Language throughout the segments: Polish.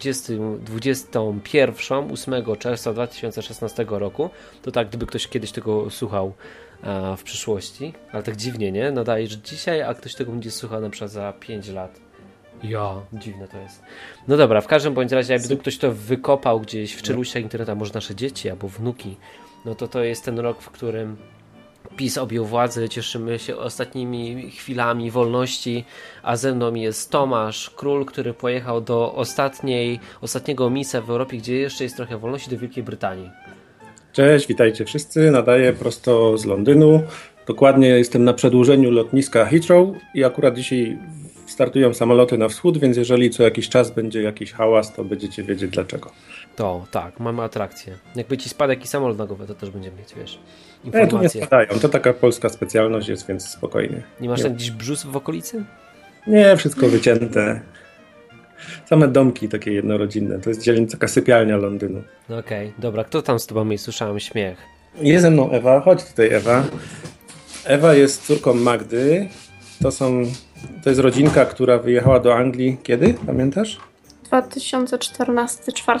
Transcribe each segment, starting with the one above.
Mamy 20, 21, 8 czerwca 2016 roku. To tak, gdyby ktoś kiedyś tego słuchał e, w przyszłości. Ale tak dziwnie, nie? Nadaje, że dzisiaj, a ktoś tego będzie słuchał na przykład za 5 lat. Ja, dziwne to jest. No dobra, w każdym bądź razie, jakby ktoś to wykopał gdzieś w czeluściach interneta, może nasze dzieci albo wnuki, no to to jest ten rok, w którym PiS objął władzę, cieszymy się ostatnimi chwilami wolności, a ze mną jest Tomasz, król, który pojechał do ostatniej, ostatniego miejsca w Europie, gdzie jeszcze jest trochę wolności, do Wielkiej Brytanii. Cześć, witajcie wszyscy. Nadaję prosto z Londynu. Dokładnie jestem na przedłużeniu lotniska Heathrow i akurat dzisiaj startują samoloty na wschód, więc jeżeli co jakiś czas będzie jakiś hałas, to będziecie wiedzieć dlaczego. To tak, mamy atrakcję. Jakby ci spadł jakiś samolot na głowę, to też będziemy mieć, wiesz, informacje. Nie, tu nie spadają, to taka polska specjalność jest, więc spokojnie. Nie masz nie. tam gdzieś brzus w okolicy? Nie, wszystko wycięte. Same domki takie jednorodzinne. To jest dzielnica, taka sypialnia Londynu. No okej, okay, dobra. Kto tam z tobą jest? Słyszałem śmiech. Jest ze mną Ewa. Chodź tutaj, Ewa. Ewa jest córką Magdy. To są to jest rodzinka, która wyjechała do Anglii kiedy? Pamiętasz? 2014, 4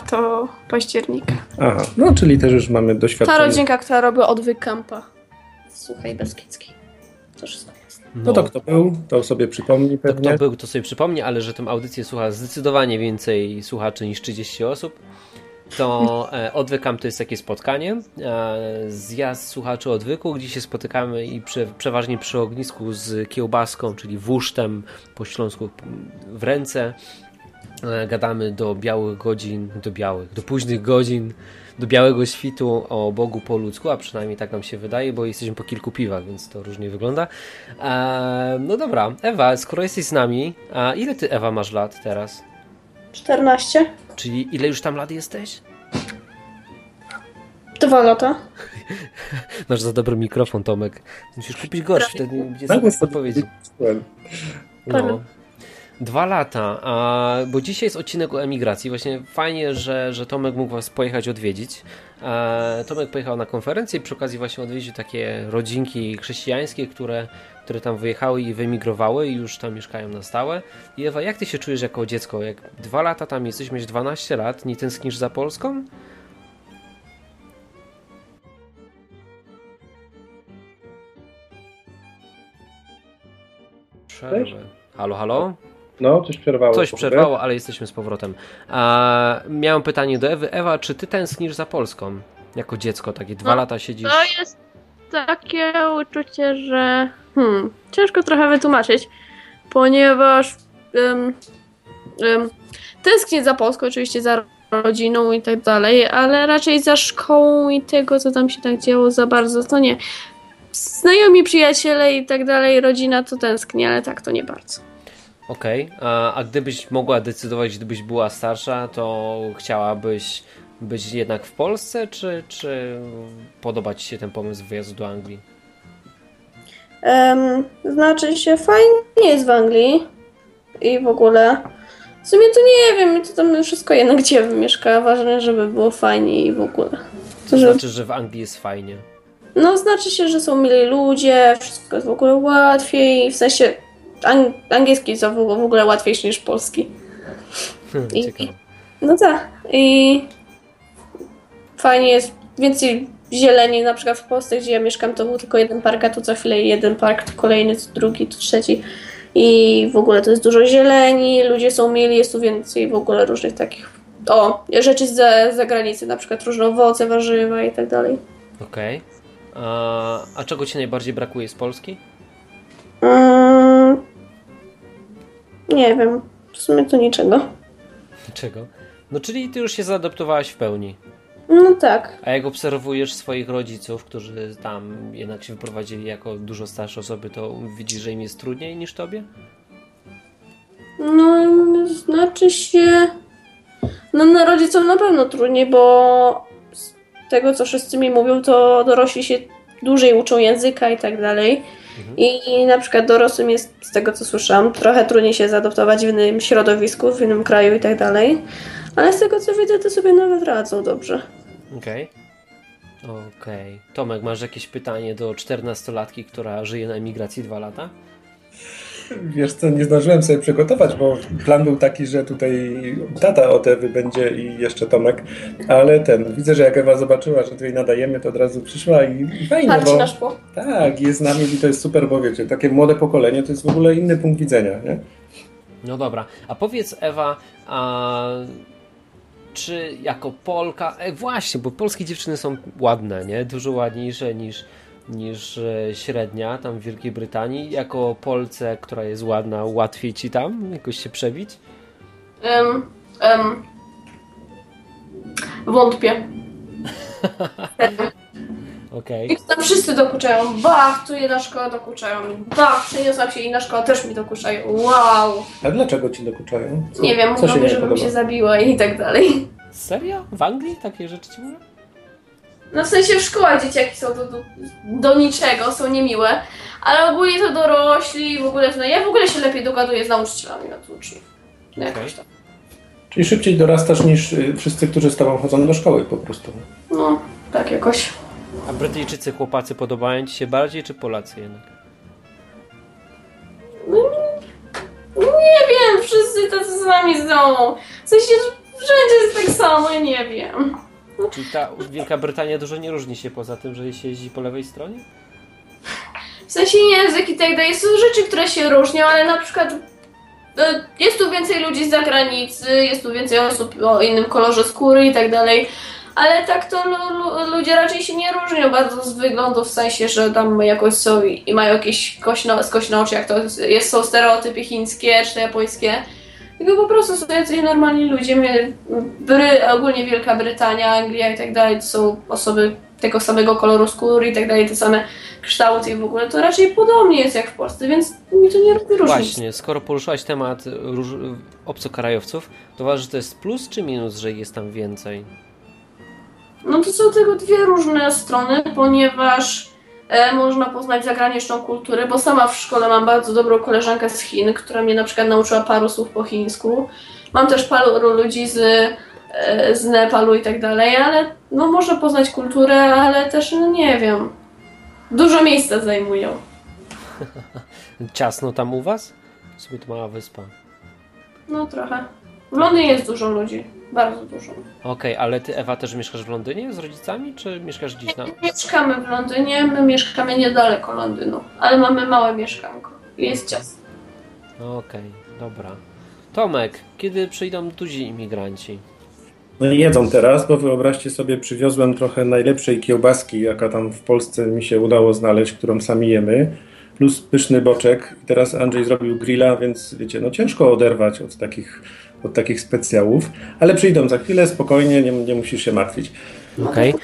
października. Aha, no czyli też już mamy doświadczenie. Ta rodzinka, która robi odwyk kampa w Suchej Beskidzkiej. To wszystko jest. No. no to kto był, to sobie przypomni pewnie. To kto był, to sobie przypomni, ale że tę audycję słucha zdecydowanie więcej słuchaczy niż 30 osób to e, Odwykam to jest takie spotkanie, e, zjazd słuchaczy odwyku, gdzie się spotykamy i prze, przeważnie przy ognisku z kiełbaską, czyli wusztem po śląsku w ręce. E, gadamy do białych godzin, do białych, do późnych godzin, do białego świtu o Bogu po ludzku, a przynajmniej tak nam się wydaje, bo jesteśmy po kilku piwach, więc to różnie wygląda. no dobra, Ewa, skoro jesteś z nami, a ile ty Ewa masz lat teraz? 14. Czyli ile już tam lat jesteś? Dwa lata. Masz za dobry mikrofon, Tomek. Musisz kupić gorszy, wtedy będzie tak, powiedzieć. No. Dwa lata, a, bo dzisiaj jest odcinek o emigracji. Właśnie fajnie, że, że Tomek mógł Was pojechać odwiedzić. A, Tomek pojechał na konferencję i przy okazji właśnie odwiedził takie rodzinki chrześcijańskie, które, które tam wyjechały i wyemigrowały i już tam mieszkają na stałe. I Ewa, jak Ty się czujesz jako dziecko? Jak dwa lata tam jesteś, mieć 12 lat, nie tęsknisz za Polską? Przerwę. Halo, halo? No, coś przerwało. Coś przerwało, ale jesteśmy z powrotem. A, miałem pytanie do Ewy. Ewa, czy ty tęsknisz za Polską? Jako dziecko, takie dwa no, lata siedzisz. To jest takie uczucie, że hmm, ciężko trochę wytłumaczyć, ponieważ um, um, tęsknię za Polską, oczywiście za rodziną i tak dalej, ale raczej za szkołą i tego, co tam się tak działo za bardzo, to nie. Znajomi, przyjaciele i tak dalej, rodzina to tęsknię, ale tak to nie bardzo. Okej, okay. a, a gdybyś mogła decydować, gdybyś była starsza, to chciałabyś być jednak w Polsce, czy, czy podoba Ci się ten pomysł wyjazdu do Anglii? Um, znaczy się, fajnie jest w Anglii i w ogóle. W sumie to nie wiem, to tam wszystko jedno, gdzie mieszka. Ważne, żeby było fajnie i w ogóle. To że... znaczy, że w Anglii jest fajnie? No, znaczy się, że są mili ludzie, wszystko jest w ogóle łatwiej, w sensie ang angielski jest w ogóle łatwiejszy niż polski. Hmm, I, no tak. I fajnie jest więcej zieleni, na przykład w Polsce, gdzie ja mieszkam, to był tylko jeden park, a tu co chwilę jeden park, to kolejny, to drugi, to trzeci. I w ogóle to jest dużo zieleni, ludzie są mili, jest tu więcej w ogóle różnych takich o, rzeczy z zagranicy, na przykład różne owoce, warzywa i tak dalej. Okej. Okay. A, a czego Ci najbardziej brakuje z Polski? Mm, nie wiem. W sumie to niczego. Niczego? No czyli Ty już się zaadaptowałaś w pełni. No tak. A jak obserwujesz swoich rodziców, którzy tam jednak się wyprowadzili jako dużo starsze osoby, to widzisz, że im jest trudniej niż tobie? No, znaczy się. No, na rodzicom na pewno trudniej, bo tego, co wszyscy mi mówią, to dorośli się dłużej uczą języka i tak dalej. I na przykład dorosłym jest, z tego co słyszałam, trochę trudniej się zaadoptować w innym środowisku, w innym kraju i tak dalej. Ale z tego co widzę, to sobie nawet radzą dobrze. Okej. Okay. Okej. Okay. Tomek, masz jakieś pytanie do 14-latki, która żyje na emigracji dwa lata? Wiesz co, nie zdążyłem sobie przygotować, bo plan był taki, że tutaj tata od Ewy będzie i jeszcze Tomek, ale ten, widzę, że jak Ewa zobaczyła, że tutaj nadajemy, to od razu przyszła i, fajnie, bo na szkło. tak, jest z nami i to jest super, bo wiecie, takie młode pokolenie to jest w ogóle inny punkt widzenia, nie? No dobra, a powiedz Ewa, a czy jako Polka, e, właśnie, bo polskie dziewczyny są ładne, nie? Dużo ładniejsze niż, niż e, średnia tam w Wielkiej Brytanii. Jako Polce, która jest ładna, łatwiej ci tam jakoś się przebić? Um, um, wątpię. Okej. I tam wszyscy dokuczają. Bach, tu jedna szkoła dokuczają. Bach, przeniosłam się inna szkoła, też mi dokuczają. Wow. A dlaczego ci dokuczają? Co, Nie wiem, mówią żebym podoba? się zabiła i tak dalej. Serio? W Anglii takie rzeczy ci mówią? No w sensie w szkołach dzieciaki są do, do, do niczego, są niemiłe, ale ogólnie to dorośli, w ogóle, no ja w ogóle się lepiej dogaduję z nauczycielami od uczniów. No jakoś tak. Czyli szybciej dorastasz niż y, wszyscy, którzy z tobą chodzą do szkoły po prostu. No, tak jakoś. A Brytyjczycy chłopacy podobają ci się bardziej, czy Polacy jednak? Nie wiem, wszyscy tacy z nami są. W sensie, że wszędzie jest tak samo, nie wiem. Czyli ta Wielka Brytania dużo nie różni się poza tym, że się jeździ po lewej stronie? W sensie język i tak dalej, są rzeczy, które się różnią, ale na przykład e, jest tu więcej ludzi z zagranicy, jest tu więcej osób o innym kolorze skóry i tak dalej. Ale tak to lu, lu, ludzie raczej się nie różnią bardzo z wyglądu, w sensie, że tam jakoś są i, mają jakieś skośne oczy, jak to jest, są stereotypy chińskie czy japońskie. Tylko po prostu są jacyś normalni ludzie. My- Bry, ogólnie Wielka Brytania, Anglia i tak dalej, to są osoby tego samego koloru skóry i tak dalej, te same kształty i w ogóle to raczej podobnie jest jak w Polsce, więc mi to nie robi różnicy. Właśnie, skoro poruszyłaś temat róż... obcokrajowców, to uważasz, że to jest plus czy minus, że jest tam więcej? No to są tego dwie różne strony, ponieważ można poznać zagraniczną kulturę, bo sama w szkole mam bardzo dobrą koleżankę z Chin, która mnie na przykład nauczyła paru słów po chińsku. Mam też paru ludzi z, e, z Nepalu i tak dalej, ale no można poznać kulturę, ale też no nie wiem. Dużo miejsca zajmują. Ciasno tam u was? To mała wyspa. No trochę. W Londynie jest dużo ludzi. Bardzo dużo. Okej, ale ty Ewa też mieszkasz w Londynie z rodzicami, czy mieszkasz gdzieś na... Mieszkamy w Londynie, my mieszkamy niedaleko Londynu, ale mamy małe mieszkanko. Jest ciasno. Okej, dobra. Tomek, kiedy przyjdą duzi imigranci? No i jedzą teraz, bo wyobraźcie sobie, przywiozłem trochę najlepszej kiełbaski, jaka tam w Polsce mi się udało znaleźć, którą sami jemy, plus pyszny boczek. I teraz Andrzej zrobił grilla, więc wiecie, no ciężko oderwać od takich, od takich specjałów, ale przyjdą za chwilę, spokojnie, nie, nie musisz się martwić. Okej.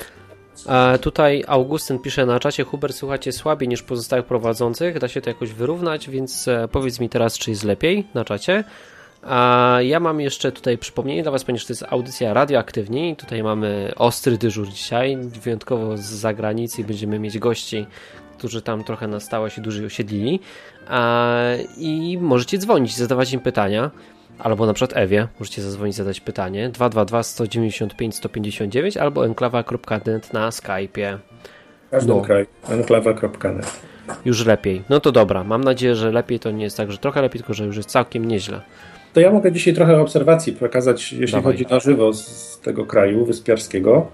E, Tutaj Augustyn pisze na czacie, Hubert, słuchacie słabiej niż pozostałych prowadzących, da się to jakoś wyrównać, więc e, powiedz mi teraz, czy jest lepiej na czacie. A ja mam jeszcze tutaj przypomnienie dla Was, ponieważ to jest audycja radioaktywni. Tutaj mamy ostry dyżur dzisiaj, wyjątkowo z zagranicy. Będziemy mieć gości, którzy tam trochę na stałe się dłużej osiedlili. I możecie dzwonić, zadawać im pytania. Albo na przykład Ewie, możecie zadzwonić, zadać pytanie. 222 195 159 albo enklawa.net na Skype'ie. W każdym No. kraju, enklawa.net. Już lepiej. No to dobra, mam nadzieję, że lepiej to nie jest tak, że trochę lepiej, tylko że już jest całkiem nieźle. To ja mogę dzisiaj trochę obserwacji pokazać, jeśli Dawaj. chodzi na żywo z tego kraju wyspiarskiego.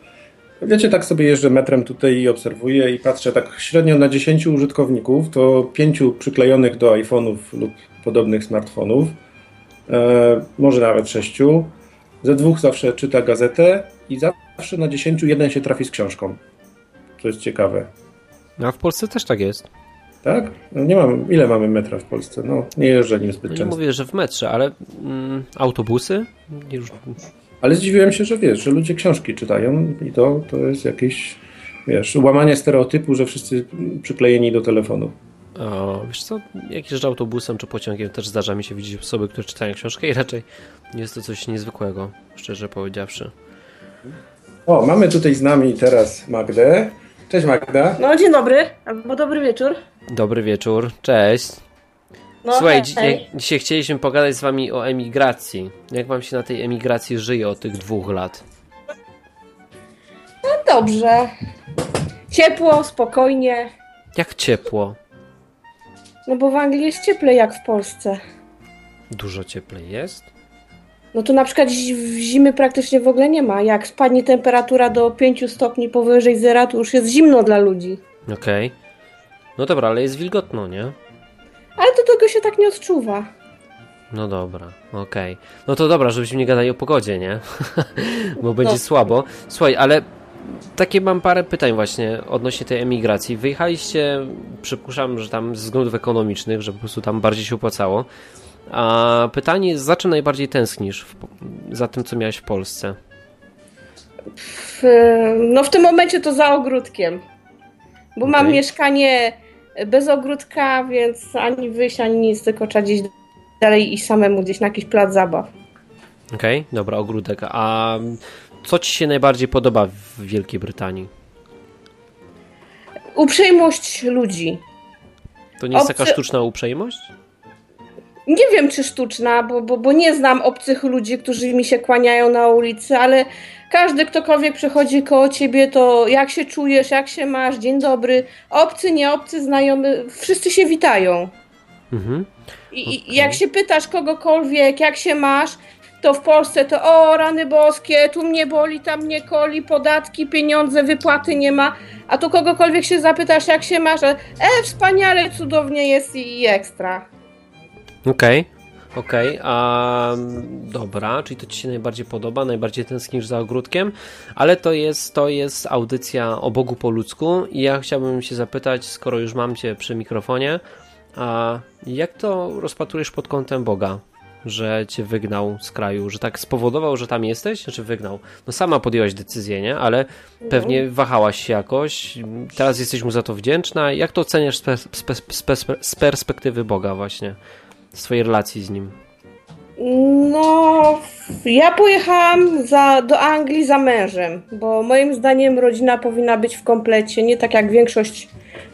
Wiecie, tak sobie jeżdżę metrem tutaj i obserwuję i patrzę tak średnio na 10 użytkowników, to 5 przyklejonych do iPhone'ów lub podobnych smartfonów, e, może nawet 6. Ze dwóch zawsze czyta gazetę i zawsze na 10 jeden się trafi z książką. To jest ciekawe. No, A w Polsce też tak jest. Tak? No nie mam, ile mamy metra w Polsce? No, nie jeżdżę nim zbyt No często. mówię, że w metrze, ale mm, autobusy? Nie, już, Ale zdziwiłem się, że wiesz, że ludzie książki czytają i to, to jest jakieś, wiesz, łamanie stereotypu, że wszyscy przyklejeni do telefonu. o, wiesz co, jak jeżdżę autobusem czy pociągiem, też zdarza mi się widzieć osoby, które czytają książkę i raczej nie jest to coś niezwykłego, szczerze powiedziawszy. O, mamy tutaj z nami teraz Magdę. Cześć Magda. No, dzień dobry, albo dobry wieczór. Dobry wieczór, cześć. No, Słuchaj, hej, dzi- hej. dzisiaj chcieliśmy pogadać z wami o emigracji. Jak wam się na tej emigracji żyje od tych dwóch lat? No dobrze. Ciepło, spokojnie. Jak ciepło. No bo w Anglii jest cieplej jak w Polsce. Dużo cieplej jest? No to na przykład w zimy praktycznie w ogóle nie ma. Jak spadnie temperatura do 5 stopni powyżej zera, to już jest zimno dla ludzi. Okej. No dobra, ale jest wilgotno, nie? Ale to tego się tak nie odczuwa. No dobra, okej. No to dobra, żebyśmy nie gadali o pogodzie, nie? Bo będzie No. słabo. Słuchaj, ale takie mam parę pytań właśnie odnośnie tej emigracji. Wyjechaliście, przypuszczam, że tam ze względów ekonomicznych, że po prostu tam bardziej się opłacało. A pytanie za czym najbardziej tęsknisz w, za tym, co miałeś w Polsce? W, no w tym momencie to za ogródkiem. Bo mam Okej. mieszkanie bez ogródka, więc ani wyjść, ani nic, tylko trzeba gdzieś dalej i samemu gdzieś na jakiś plac zabaw. Okej, dobra, ogródek. A co ci się najbardziej podoba w Wielkiej Brytanii? Uprzejmość ludzi. To nie jest Obcy- taka sztuczna uprzejmość? Nie wiem, czy sztuczna, bo, bo, bo nie znam obcych ludzi, którzy mi się kłaniają na ulicy, ale każdy, ktokolwiek przechodzi koło ciebie, to jak się czujesz, jak się masz, dzień dobry. Obcy, nie obcy, znajomy, wszyscy się witają. Mhm. I, jak się pytasz kogokolwiek, jak się masz, to w Polsce to o, rany boskie, tu mnie boli, tam mnie koli, podatki, pieniądze, wypłaty nie ma. A tu kogokolwiek się zapytasz, jak się masz, e, wspaniale, cudownie jest i, i ekstra. Okej, okej, a dobra, czyli to ci się najbardziej podoba, najbardziej tęsknisz za ogródkiem, ale to jest, to jest audycja o Bogu po ludzku i ja chciałbym się zapytać, skoro już mam cię przy mikrofonie, a jak to rozpatrujesz pod kątem Boga? Że cię wygnał z kraju, że tak spowodował, że tam jesteś, czy wygnał? No sama podjęłaś decyzję, nie? Ale pewnie wahałaś się jakoś. Teraz jesteś mu za to wdzięczna. Jak to oceniasz z perspektywy Boga właśnie? Swojej relacji z nim. No, ja pojechałam za, do Anglii za mężem, bo moim zdaniem rodzina powinna być w komplecie, nie tak jak większość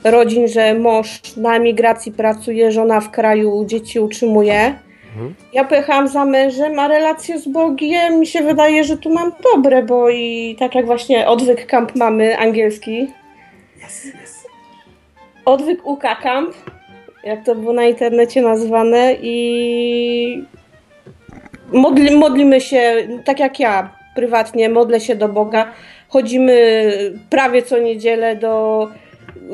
rodzin, że mąż na emigracji pracuje, żona w kraju dzieci utrzymuje. Mhm. Ja pojechałam za mężem, a relacje z Bogiem mi się wydaje, że tu mam dobre, bo i tak jak właśnie odwyk camp mamy angielski. Odwyk UK camp, jak to było na internecie nazwane i modli, modlimy się, tak jak ja prywatnie, modlę się do Boga. Chodzimy prawie co niedzielę do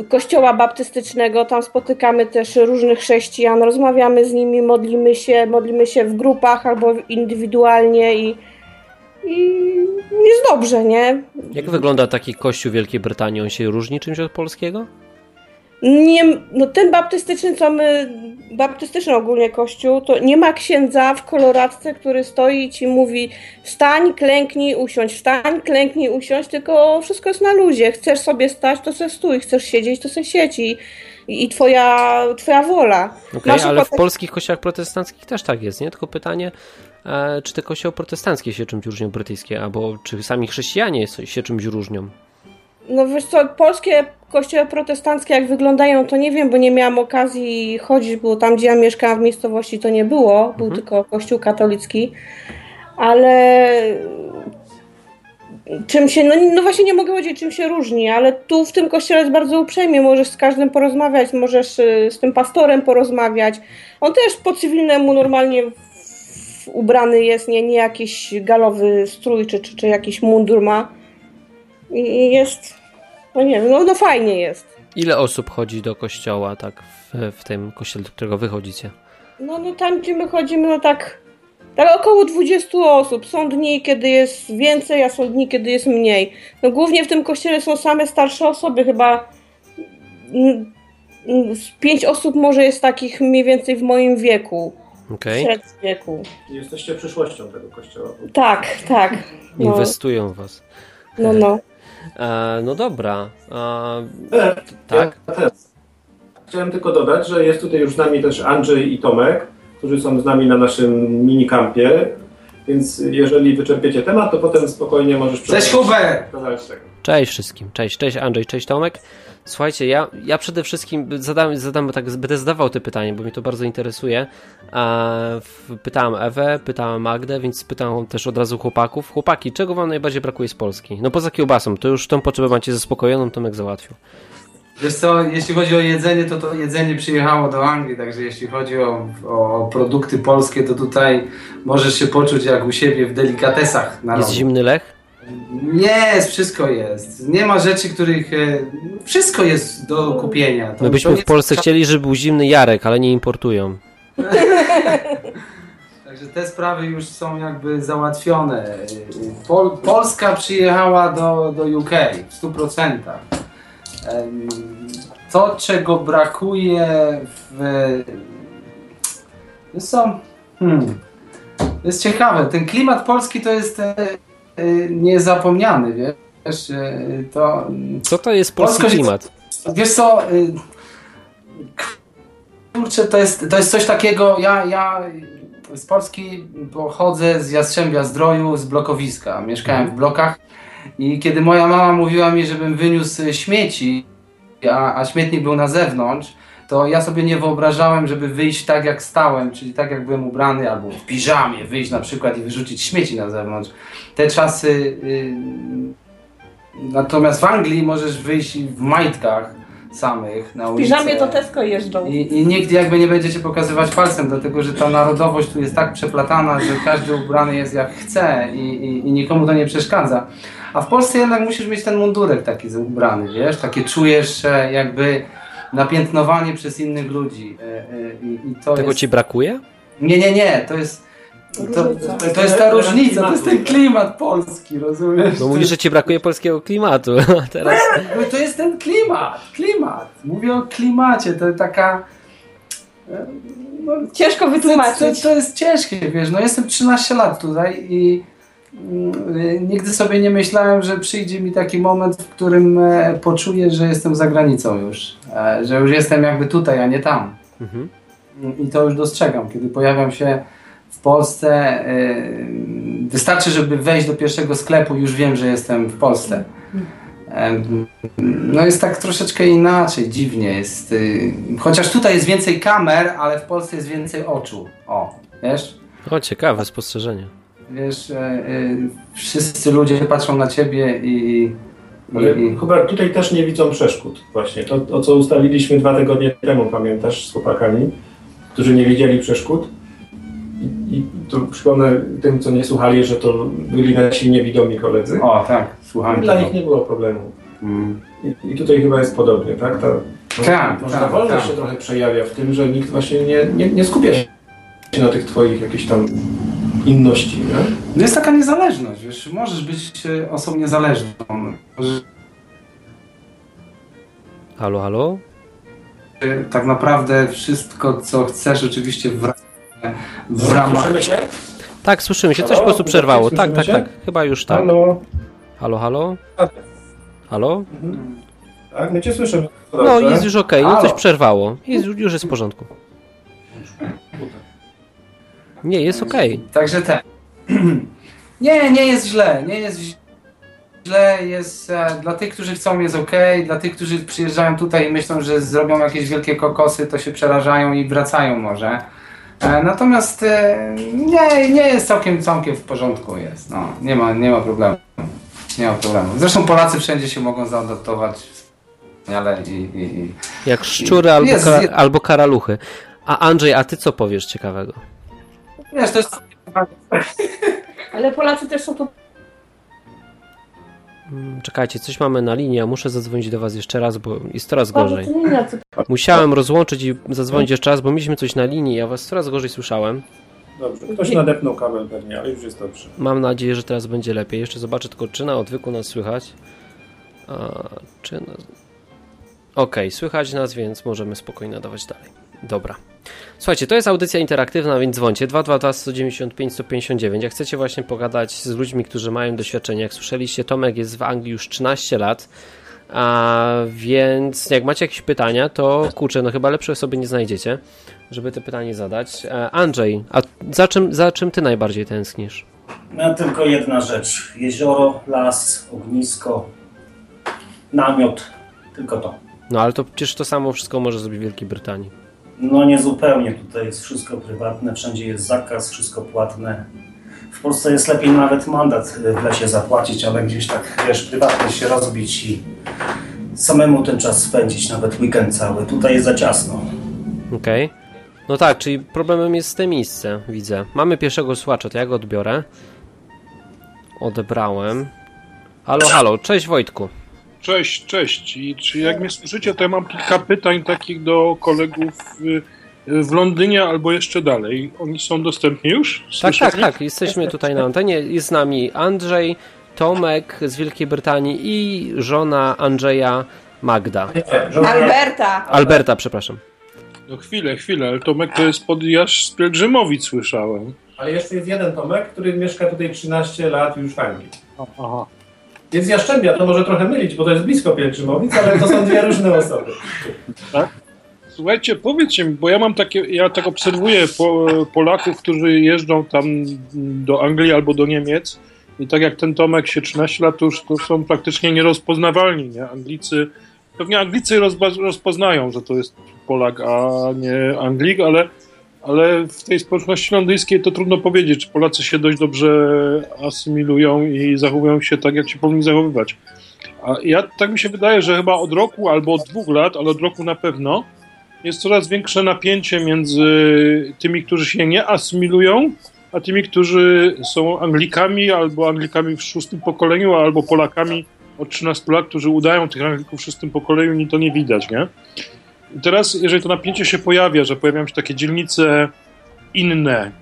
kościoła baptystycznego, tam spotykamy też różnych chrześcijan, rozmawiamy z nimi, modlimy się, modlimy się w grupach albo indywidualnie i, i jest dobrze, nie? Jak wygląda taki kościół Wielkiej Brytanii? On się różni czymś od polskiego? Nie, no ten baptystyczny, co my, baptystyczny ogólnie kościół, to nie ma księdza w koloradce, który stoi i ci mówi wstań, klęknij, usiądź, wstań, klęknij, usiądź, tylko wszystko jest na luzie. Chcesz sobie stać, to se stój, chcesz siedzieć, to se siedź i, twoja, twoja wola. Okej, Masz ale w polskich kościołach protestanckich też tak jest, nie? Tylko pytanie, e, czy te kościoły protestanckie się czymś różnią brytyjskie, albo czy sami chrześcijanie się czymś różnią? No wiesz co, polskie kościoły protestanckie jak wyglądają, to nie wiem, bo nie miałam okazji chodzić, bo tam gdzie ja mieszkałam w miejscowości to nie było, był Mhm. tylko kościół katolicki, ale czym się, no, no właśnie nie mogę powiedzieć czym się różni, ale tu w tym kościele jest bardzo uprzejmie, możesz z każdym porozmawiać, możesz y, z tym pastorem porozmawiać, on też po cywilnemu normalnie ubrany jest, nie, nie jakiś galowy strój czy, czy, czy jakiś mundur ma. I jest. No nie wiem, no, no fajnie jest. Ile osób chodzi do kościoła tak w, w tym kościele, do którego wychodzicie? No, no tam gdzie my chodzimy, no tak. Tak około 20 osób. Są dni, kiedy jest więcej, a są dni, kiedy jest mniej. No głównie w tym kościele są same starsze osoby, chyba z pięć osób może jest takich mniej więcej w moim wieku. Okej, Średnim wieku. Jesteście przyszłością tego kościoła. Tak, tak. No, inwestują w was. no, no. E, no dobra, e, E, tak? Ja teraz chciałem tylko dodać, że jest tutaj już z nami też Andrzej i Tomek, którzy są z nami na naszym minikampie, więc jeżeli wyczerpiecie temat, to potem spokojnie możesz Cześć Hubert! Cześć wszystkim, cześć, cześć Andrzej, cześć Tomek. Słuchajcie, ja, ja przede wszystkim zadam, zadam tak, będę zadawał te pytanie, bo mnie to bardzo interesuje. Pytałem Ewę, pytałem Magdę, więc pytałem też od razu chłopaków. Chłopaki, czego wam najbardziej brakuje z Polski? No poza kiełbasą, to już tą potrzebę macie zaspokojoną, Tomek załatwił. Wiesz co, jeśli chodzi o jedzenie, to to jedzenie przyjechało do Anglii, także jeśli chodzi o, o produkty polskie, to tutaj możesz się poczuć jak u siebie w delikatesach na Jest zimny lech? Jest, wszystko jest. Nie ma rzeczy, których... e, Wszystko jest do kupienia. To- My to byśmy nie w Polsce chcieli, żeby był zimny Jarek, ale nie importują. Także te sprawy już są jakby załatwione. Pol, Polska przyjechała do, do UK w 100%. Em, To, czego brakuje w... Co? Hmm. To jest ciekawe. Ten klimat polski to jest e, niezapomniany, wiesz? E, To... Co to jest polski Polsko się- klimat? Wiesz co, y, kurczę, to jest, to jest coś takiego, ja, ja z Polski pochodzę z Jastrzębia Zdroju, z blokowiska, mieszkałem w blokach i kiedy moja mama mówiła mi, żebym wyniósł śmieci, a, a śmietnik był na zewnątrz, to ja sobie nie wyobrażałem, żeby wyjść tak jak stałem, czyli tak jak byłem ubrany, albo w piżamie wyjść na przykład i wyrzucić śmieci na zewnątrz. Te czasy... Y, natomiast w Anglii możesz wyjść w majtkach samych na W ulicę. piżamie to Tesco jeżdżą. I, I nikt jakby nie będzie cię pokazywać palcem, dlatego że ta narodowość tu jest tak przeplatana, że każdy ubrany jest jak chce i, i, i nikomu to nie przeszkadza. A w Polsce jednak musisz mieć ten mundurek taki ubrany, wiesz? Takie czujesz jakby napiętnowanie przez innych ludzi. E, e, I, i to Tego jest... ci brakuje? Nie, nie, nie, to jest... To, to, jest ta różnica, to jest ten klimat polski, rozumiesz? No mówisz, że ci brakuje polskiego klimatu, teraz... No to jest ten klimat, klimat. Mówię o klimacie, to taka... e, No, Ciężko to, to, wytłumaczyć. to jest ciężkie, wiesz, no jestem 13 lat tutaj i nigdy sobie nie myślałem, że przyjdzie mi taki moment, w którym e, poczuję, że jestem za granicą już, e, że już jestem jakby tutaj, a nie tam. Mhm. I to już dostrzegam, kiedy pojawiam się w Polsce. e, Wystarczy, żeby wejść do pierwszego sklepu, już wiem, że jestem w Polsce. No jest tak troszeczkę inaczej, dziwnie jest. y, Chociaż tutaj jest więcej kamer, ale w Polsce jest więcej oczu. O, wiesz? O, ciekawe spostrzeżenie. Wiesz, e, e, wszyscy ludzie patrzą na ciebie i... Ale i Hubert, tutaj też nie widzą przeszkód właśnie. To, o co ustaliliśmy dwa tygodnie temu, pamiętasz, z chłopakami, którzy nie widzieli przeszkód. I, i tu przypomnę tym, co nie słuchali, że to byli nasi niewidomi koledzy. o, tak, słucham. Dla nich nie było problemu. Mm. I, I tutaj chyba jest podobnie, tak? Ta, Tak, może tak, ta wolność tak. się trochę przejawia w tym, że nikt właśnie nie, nie, nie skupia się na tych twoich jakichś tam inności, nie? No jest taka niezależność, wiesz, możesz być e, osobą niezależną. Halo, halo? e, tak naprawdę wszystko, co chcesz, oczywiście w, w ramach... Słyszymy się? Tak, słyszymy się, coś po Halo? prostu przerwało. Tak, tak, tak. Chyba już tak. Halo? Halo, halo? Tak. Halo? Tak, my cię słyszymy. No, Dobrze. jest już okej, no coś przerwało. Jest, już jest w porządku. Nie, jest okej. Także te. nie, nie jest źle, nie jest źle, jest e, dla tych, którzy chcą jest ok, dla tych, którzy przyjeżdżają tutaj i myślą, że zrobią jakieś wielkie kokosy, to się przerażają i wracają może. E, natomiast e, nie, nie jest całkiem, całkiem w porządku jest, no, nie ma, nie ma problemu. Nie ma problemu. Zresztą Polacy wszędzie się mogą zaadaptować wspaniale i, i, i Jak szczury albo, Jest, kara, jest. albo karaluchy. A Andrzej, a ty co powiesz ciekawego? Wiesz, to jest Ale Polacy też są tu Mm, Czekajcie, coś mamy na linii, ja muszę zadzwonić do was jeszcze raz, bo jest coraz gorzej. Musiałem rozłączyć i zadzwonić jeszcze raz, bo mieliśmy coś na linii, ja was coraz gorzej słyszałem. Dobrze, ktoś nadepnął kabel pewnie, ale już jest dobrze. Mam nadzieję, że teraz będzie lepiej. Jeszcze zobaczę tylko, czy na odwyku nas słychać. A, czy nas... Okej, słychać nas, więc możemy spokojnie nadawać dalej. Dobra. Słuchajcie, to jest audycja interaktywna, więc dzwońcie 222 195 159. Jak chcecie właśnie pogadać z ludźmi, którzy mają doświadczenie, jak słyszeliście, Tomek jest w Anglii już 13 lat, a więc jak macie jakieś pytania, to kurczę, no chyba lepszej osoby nie znajdziecie, żeby te pytanie zadać. E, Andrzej, a za czym, za czym ty najbardziej tęsknisz? No, tylko jedna rzecz. Jezioro, las, ognisko, namiot. Tylko to. No ale to przecież to samo wszystko może zrobić w Wielkiej Brytanii. No nie zupełnie. Tutaj jest wszystko prywatne, wszędzie jest zakaz, wszystko płatne. W Polsce jest lepiej nawet mandat w lesie zapłacić, ale gdzieś tak, wiesz, prywatnie się rozbić i, samemu ten czas spędzić, nawet weekend cały. Tutaj jest za ciasno. Okej. Okay. No tak, czyli problemem jest te miejsce, widzę. Mamy pierwszego słuchacza, to ja go odbiorę. Odebrałem. Halo, halo, cześć Wojtku. Cześć, cześć. I czy jak mnie słyszycie, to ja mam kilka pytań takich do kolegów w Londynie albo jeszcze dalej. Oni są dostępni już? Tak, tak, tak. Jesteśmy tutaj na antenie. Jest z nami Andrzej, Tomek z Wielkiej Brytanii i żona Andrzeja Magda. Alberta. Alberta, przepraszam. No chwilę, chwilę, ale Tomek to jest podjaż z Pielgrzymowic, słyszałem. Ale jeszcze jest jeden Tomek, który mieszka tutaj 13 lat już w Anglii. Aha. Jest Jaszczębia, to może trochę mylić, bo to jest blisko Pielgrzymowic, ale to są dwie różne osoby. Tak? Słuchajcie, powiedzcie mi, bo ja mam takie, ja tak obserwuję po, Polaków, którzy jeżdżą tam do Anglii albo do Niemiec i tak jak ten Tomek się 13 lat, to już to są praktycznie nierozpoznawalni, nie? Anglicy, pewnie Anglicy rozpoznają, że to jest Polak, a nie Anglik, ale, ale w tej społeczności londyńskiej to trudno powiedzieć, czy Polacy się dość dobrze asymilują i zachowują się tak, jak się powinni zachowywać. A ja tak mi się wydaje, że chyba od roku albo od dwóch lat, ale od roku na pewno, jest coraz większe napięcie między tymi, którzy się nie asymilują, a tymi, którzy są Anglikami albo Anglikami w szóstym pokoleniu, albo Polakami od 13 lat, którzy udają tych Anglików w szóstym pokoleniu i to nie widać, nie? Teraz, jeżeli to napięcie się pojawia, że pojawiają się takie dzielnice inne,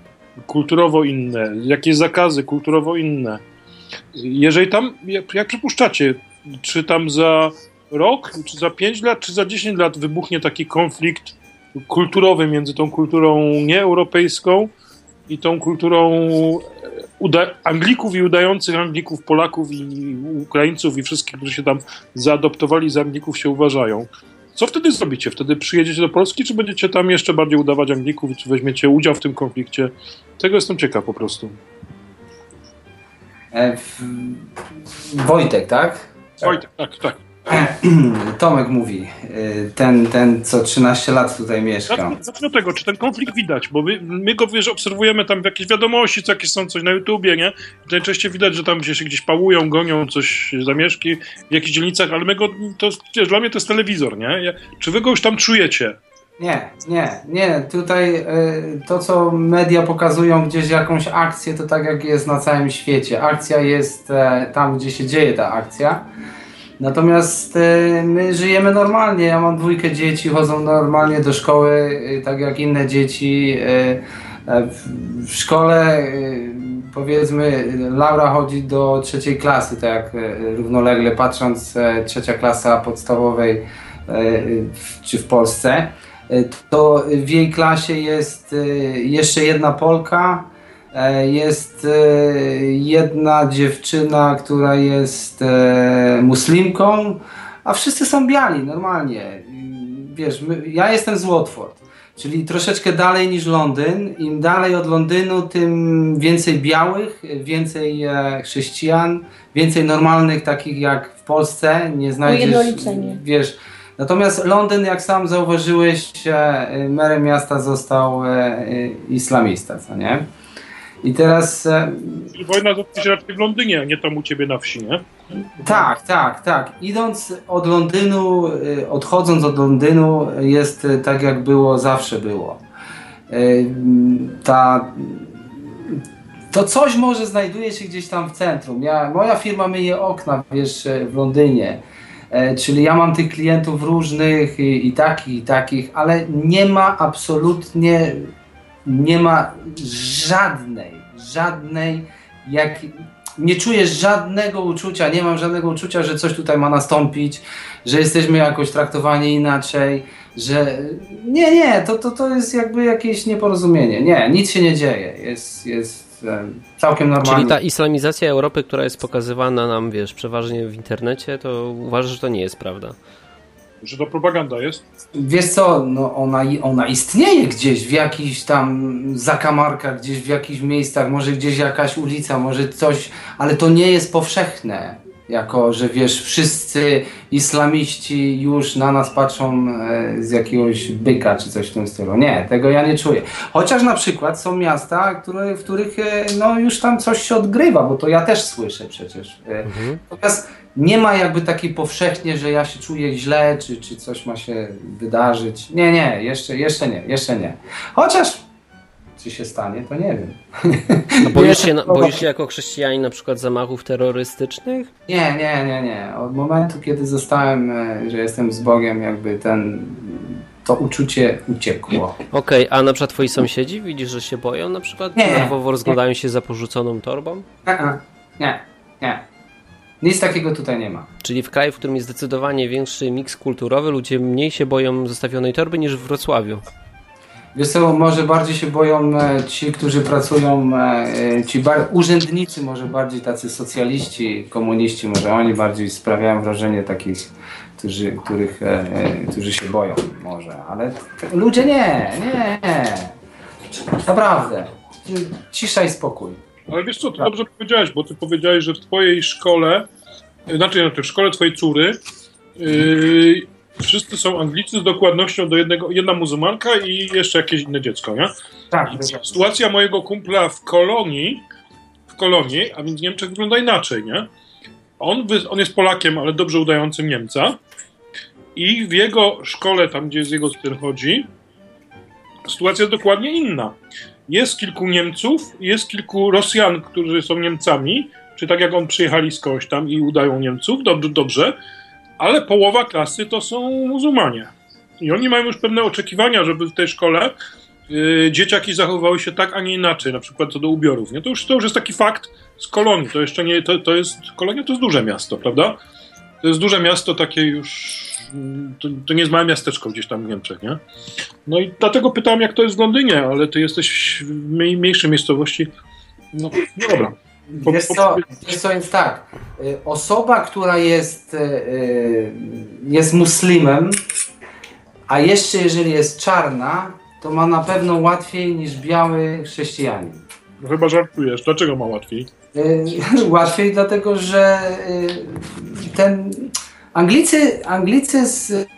kulturowo inne, jakieś zakazy kulturowo inne, jeżeli tam, jak, jak przypuszczacie, czy tam za rok, czy za 5 lat, czy za 10 lat wybuchnie taki konflikt kulturowy między tą kulturą nieeuropejską i tą kulturą Anglików i udających Anglików, Polaków i Ukraińców i wszystkich, którzy się tam zaadoptowali z Anglików się uważają. Co wtedy zrobicie? Wtedy przyjedziecie do Polski, czy będziecie tam jeszcze bardziej udawać Anglików, czy weźmiecie udział w tym konflikcie? Tego jestem ciekaw po prostu. E, Wojtek, tak? Wojtek, tak, tak. Tomek mówi, y, ten, ten co 13 lat tutaj mieszka. Zacznę od tego, czy ten konflikt widać, bo my, my go wiesz, obserwujemy tam w jakieś wiadomości, co jakieś są coś na YouTubie, nie? I najczęściej widać, że tam gdzieś się gdzieś pałują, gonią coś, zamieszki w jakichś dzielnicach, ale my go, to wiesz, dla mnie to jest telewizor, nie? Ja, czy wy go już tam czujecie? Nie, nie, nie. Tutaj y, to, co media pokazują gdzieś jakąś akcję, to tak jak jest na całym świecie. Akcja jest e, tam, gdzie się dzieje ta akcja. Natomiast e, my żyjemy normalnie. Ja mam dwójkę dzieci, chodzą normalnie do szkoły, e, tak jak inne dzieci. E, w szkole powiedzmy Laura chodzi do trzeciej klasy, tak jak równolegle patrząc trzecia klasa podstawowej czy w Polsce, to w jej klasie jest jeszcze jedna Polka, jest e, jedna dziewczyna, która jest e, muslimką, a wszyscy są biali, normalnie. Wiesz, my, ja jestem z Watford, czyli troszeczkę dalej niż Londyn. Im dalej od Londynu, tym więcej białych, więcej chrześcijan, więcej normalnych, takich jak w Polsce. Nie znajdziesz, wiesz, Natomiast Londyn, jak sam zauważyłeś, merem miasta został islamista, co nie? I teraz. E, I wojna toczy się raczej w Londynie, a nie tam u ciebie na wsi, nie? Tak, tak, tak. Idąc od Londynu, e, odchodząc od Londynu, jest e, tak, jak było, zawsze było. Ta. To coś może znajduje się gdzieś tam w centrum. Ja, moja firma myje okna, wiesz, w Londynie. Czyli ja mam tych klientów różnych i, i takich, i takich, ale nie ma absolutnie nie ma żadnej, żadnej, jak nie czuję żadnego uczucia, nie mam żadnego uczucia, że coś tutaj ma nastąpić, że jesteśmy jakoś traktowani inaczej, że nie, nie, to, to, to jest jakby jakieś nieporozumienie. Nie, nic się nie dzieje. Jest, jest całkiem normalnie. Czyli ta islamizacja Europy, która jest pokazywana nam, wiesz, przeważnie w internecie, to uważasz, że to nie jest prawda? Że to propaganda jest? Wiesz co, no ona, ona istnieje gdzieś w jakichś tam zakamarkach, gdzieś w jakichś miejscach, może gdzieś jakaś ulica, może coś, ale to nie jest powszechne. Jako, że wiesz, wszyscy islamiści już na nas patrzą e, z jakiegoś byka czy coś w tym stylu. Nie, tego ja nie czuję. Chociaż na przykład są miasta, które, w których e, no, już tam coś się odgrywa, bo to ja też słyszę przecież. E, mhm. Natomiast nie ma jakby takiej powszechnie, że ja się czuję źle, czy, czy coś ma się wydarzyć. Nie, nie, jeszcze, jeszcze nie, jeszcze nie. Chociaż czy się stanie, to nie wiem. A boisz się, na- boisz się jako chrześcijanin na przykład zamachów terrorystycznych? Nie, nie, nie, nie. Od momentu, kiedy zostałem, e, że jestem z Bogiem, jakby ten, to uczucie uciekło. Okej, a na przykład twoi sąsiedzi widzisz, że się boją na przykład? Nie. Nerwowo rozglądają się za porzuconą torbą? E-e. Nie, nie. Nic takiego tutaj nie ma. Czyli w kraju, w którym jest zdecydowanie większy miks kulturowy, ludzie mniej się boją zostawionej torby niż w Wrocławiu. Wiesz co, może bardziej się boją e, ci, którzy pracują, e, e, ci bar- urzędnicy, może bardziej tacy socjaliści, komuniści, może oni bardziej sprawiają wrażenie takich, którzy, których, którzy się boją może, ale ludzie nie, nie, naprawdę. Cisza i spokój. Ale wiesz co, to dobrze powiedziałeś, bo ty powiedziałeś, że w twojej szkole, y, znaczy znaczy w szkole twojej córy, yy, wszyscy są Anglicy z dokładnością do jednego, jedna muzułmanka i jeszcze jakieś inne dziecko, nie? Tak, sytuacja mojego kumpla w kolonii, w kolonii, a więc w Niemczech wygląda inaczej, nie? On, on jest Polakiem, ale dobrze udającym Niemca i w jego szkole, tam gdzie z jego syn chodzi, sytuacja jest dokładnie inna. Jest kilku Niemców, jest kilku Rosjan, którzy są Niemcami, czy tak jak on przyjechali skądś tam i udają Niemców, dobrze, dobrze, ale połowa klasy to są muzułmanie. I oni mają już pewne oczekiwania, żeby w tej szkole y, dzieciaki zachowywały się tak, a nie inaczej, na przykład co do ubiorów. Nie? To, już, to już jest taki fakt z kolonii. To jeszcze nie, to, to jest, kolonia to jest duże miasto, prawda? To jest duże miasto takie już, to, to nie jest małe miasteczko gdzieś tam w Niemczech, nie? No i dlatego pytałem, jak to jest w Londynie, ale ty jesteś w mniej, mniejszej miejscowości. No, no dobra. Po- Wiesz co, wiesz co jest tak, y, osoba, która jest, y, y, jest muslimem, a jeszcze jeżeli jest czarna, to ma na pewno łatwiej niż biały chrześcijanin. No chyba żartujesz. Dlaczego ma łatwiej? Łatwiej dlatego, że ten Anglicy, Anglicy z,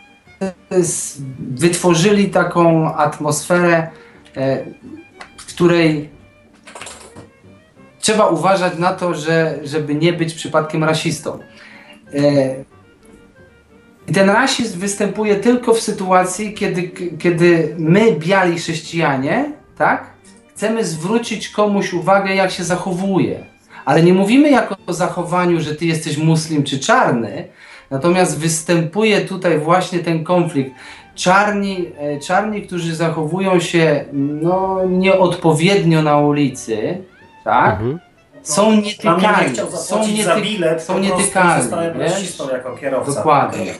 z, wytworzyli taką atmosferę, e, w której trzeba uważać na to, że, żeby nie być przypadkiem rasistą. E, I ten rasizm występuje tylko w sytuacji, kiedy, kiedy my, biali chrześcijanie, tak, chcemy zwrócić komuś uwagę, jak się zachowuje. Ale nie mówimy jako o zachowaniu, że ty jesteś muslim czy czarny, natomiast występuje tutaj właśnie ten konflikt. Czarni, e, czarni którzy zachowują się no, nieodpowiednio na ulicy, tak? Mhm. Są nie nietykalni. Są, zapłacić za bilet, są nietykalni. jako kierowca. Dokładnie.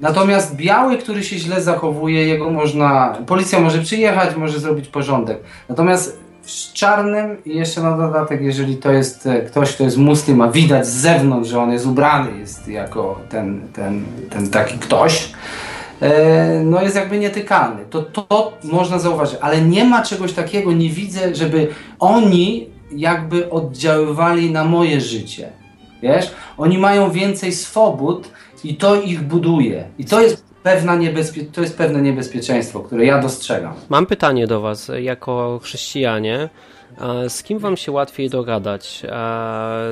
Natomiast biały, który się źle zachowuje, jego można. Policja może przyjechać, może zrobić porządek. Natomiast z czarnym i jeszcze na dodatek, jeżeli to jest e, ktoś, kto jest muslim, a widać z zewnątrz, że on jest ubrany, jest jako ten, ten, ten taki ktoś, e, no jest jakby nietykalny. To, to można zauważyć, ale nie ma czegoś takiego, nie widzę, żeby oni jakby oddziaływali na moje życie. Wiesz? Oni mają więcej swobód i to ich buduje. I to jest, pewna niebezpie- to jest pewne niebezpieczeństwo, które ja dostrzegam. Mam pytanie do Was, jako chrześcijanie. Z kim Wam się łatwiej dogadać?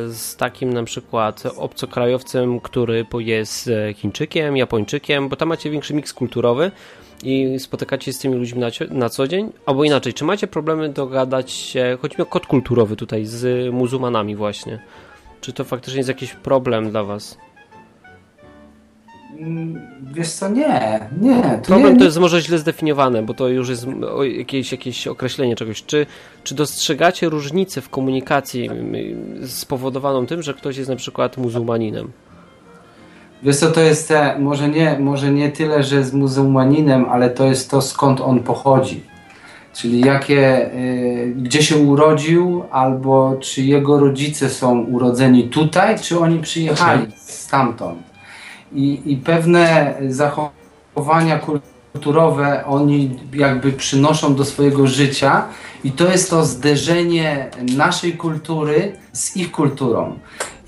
Z takim na przykład obcokrajowcem, który jest e, Chińczykiem, Japończykiem, bo tam macie większy miks kulturowy i spotykacie się z tymi ludźmi na co dzień? Albo inaczej, czy macie problemy dogadać się, chodzi mi o kod kulturowy tutaj, z muzułmanami właśnie? Czy to faktycznie jest jakiś problem dla Was? Mm, Wiesz co, nie, nie. To Problem nie, to jest może źle zdefiniowane, bo to już jest jakieś, jakieś określenie czegoś. Czy, czy dostrzegacie różnicę w komunikacji mm, spowodowaną tym, że ktoś jest na przykład muzułmaninem? Wiesz co, to jest te, może nie, może nie tyle, że z muzułmaninem, ale to jest to skąd on pochodzi. Czyli jakie, y, gdzie się urodził, albo czy jego rodzice są urodzeni tutaj, czy oni przyjechali stamtąd. I, i pewne zachowania kulturowe oni jakby przynoszą do swojego życia i to jest to zderzenie naszej kultury z ich kulturą.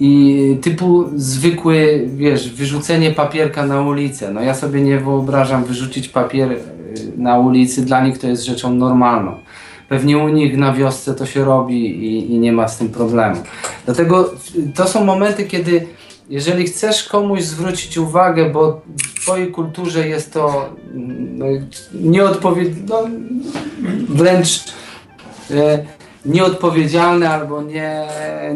I typu zwykły, wiesz, wyrzucenie papierka na ulicę. No ja sobie nie wyobrażam wyrzucić papier y, na ulicy, dla nich to jest rzeczą normalną. Pewnie u nich na wiosce to się robi i, i nie ma z tym problemu. Dlatego to są momenty, kiedy jeżeli chcesz komuś zwrócić uwagę, bo w twojej kulturze jest to no, nieodpowiednie, no, wręcz e, nieodpowiedzialne albo nie,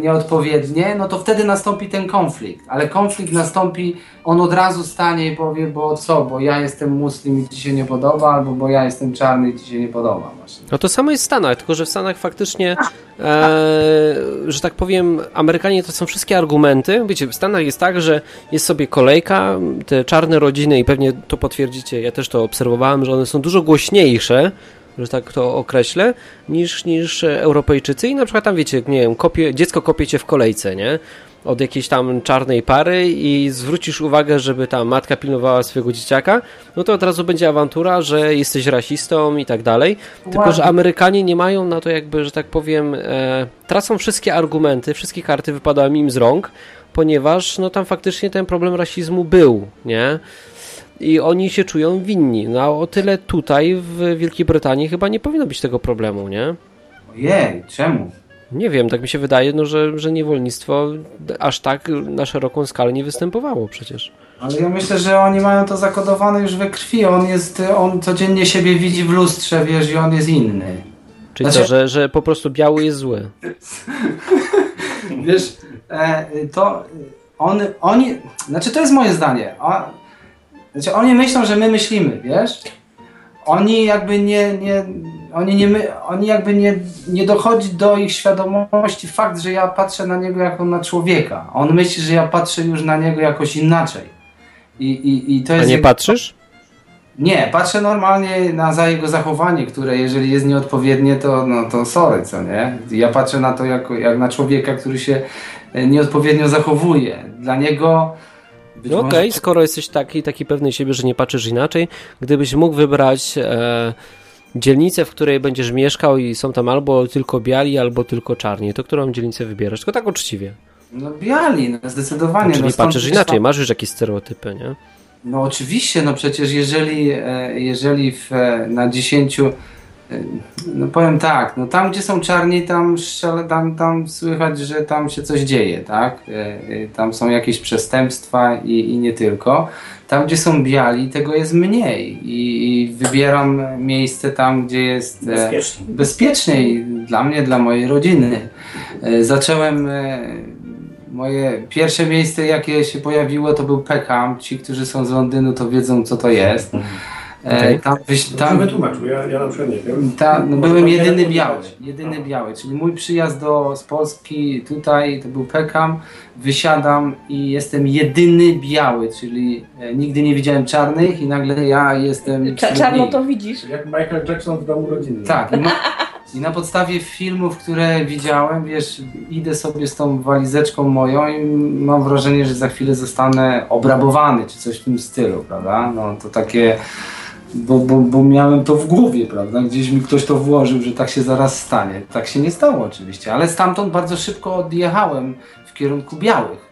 nieodpowiednie, no to wtedy nastąpi ten konflikt. Ale konflikt nastąpi, on od razu stanie i powie, bo co, bo ja jestem muslim i ci się nie podoba, albo bo ja jestem czarny i ci się nie podoba właśnie. No to samo jest w Stanach, tylko że w Stanach faktycznie, e, że tak powiem, Amerykanie to są wszystkie argumenty. Wiecie, w Stanach jest tak, że jest sobie kolejka, te czarne rodziny i pewnie to potwierdzicie, ja też to obserwowałem, że one są dużo głośniejsze, że tak to określę, niż, niż Europejczycy i na przykład tam wiecie, nie wiem, kopie, dziecko kopie cię w kolejce, nie? Od jakiejś tam czarnej pary i zwrócisz uwagę, żeby ta matka pilnowała swojego dzieciaka, no to od razu będzie awantura, że jesteś rasistą i tak dalej. Tylko, że Amerykanie nie mają na to jakby, że tak powiem, e, tracą wszystkie argumenty, wszystkie karty wypadają im z rąk, ponieważ no tam faktycznie ten problem rasizmu był, nie? I oni się czują winni. No o tyle tutaj w Wielkiej Brytanii chyba nie powinno być tego problemu, nie? Ojej, czemu? Nie wiem, tak mi się wydaje, no, że, że niewolnictwo aż tak na szeroką skalę nie występowało przecież. Ale ja myślę, że oni mają to zakodowane już we krwi. On jest, on codziennie siebie widzi w lustrze, wiesz, i on jest inny. Czyli Znaczy- to, że, że po prostu biały jest zły. Wiesz, e, to on, oni, znaczy to jest moje zdanie. Znaczy oni myślą, że my myślimy, wiesz? Oni jakby nie, nie oni nie my, oni jakby nie, nie dochodzi do ich świadomości fakt, że ja patrzę na niego jako na człowieka. On myśli, że ja patrzę już na niego jakoś inaczej. I, i, i to A jest nie jego- patrzysz? Nie, patrzę normalnie na za jego zachowanie, które jeżeli jest nieodpowiednie, to, no, to sorry, co nie? Ja patrzę na to jako, jak na człowieka, który się e, nieodpowiednio zachowuje. Dla niego... No okej, może- skoro jesteś taki, taki pewny siebie, że nie patrzysz inaczej, gdybyś mógł wybrać e, dzielnicę, w której będziesz mieszkał i są tam albo tylko biali, albo tylko czarni, to którą dzielnicę wybierasz? Tylko tak uczciwie. No biali, no, zdecydowanie. Czyli no, patrzysz inaczej, tam- masz już jakieś stereotypy, nie? No oczywiście, no przecież jeżeli, e, jeżeli w, e, na 10, e, no powiem tak, no tam gdzie są czarni, tam, tam, tam słychać, że tam się coś dzieje, tak? E, e, Tam są jakieś przestępstwa i, i nie tylko. Tam gdzie są biali, tego jest mniej i, i wybieram miejsce tam, gdzie jest e, Bezpiecznie. bezpieczniej dla mnie, dla mojej rodziny. Zacząłem moje pierwsze miejsce, jakie się pojawiło, to był Peckham. Ci, którzy są z Londynu, to wiedzą, co to jest. E, Okej. Tam, wyś- Tam ja, ja na przykład nie wiem. ta, no, byłem jedyny biały, jedyny biały, czyli mój przyjazd do, z Polski tutaj to był Peckham, wysiadam i jestem jedyny biały, czyli e, nigdy nie widziałem czarnych i nagle ja jestem Cza- Czarno to widzisz. Jak Michael Jackson w domu rodzinnym. Tak. I na, I na podstawie filmów, które widziałem, wiesz, idę sobie z tą walizeczką moją i mam wrażenie, że za chwilę zostanę obrabowany, czy coś w tym stylu, prawda? No to takie, bo, bo, bo miałem to w głowie, prawda? Gdzieś mi ktoś to włożył, że tak się zaraz stanie. Tak się nie stało oczywiście, ale stamtąd bardzo szybko odjechałem w kierunku białych.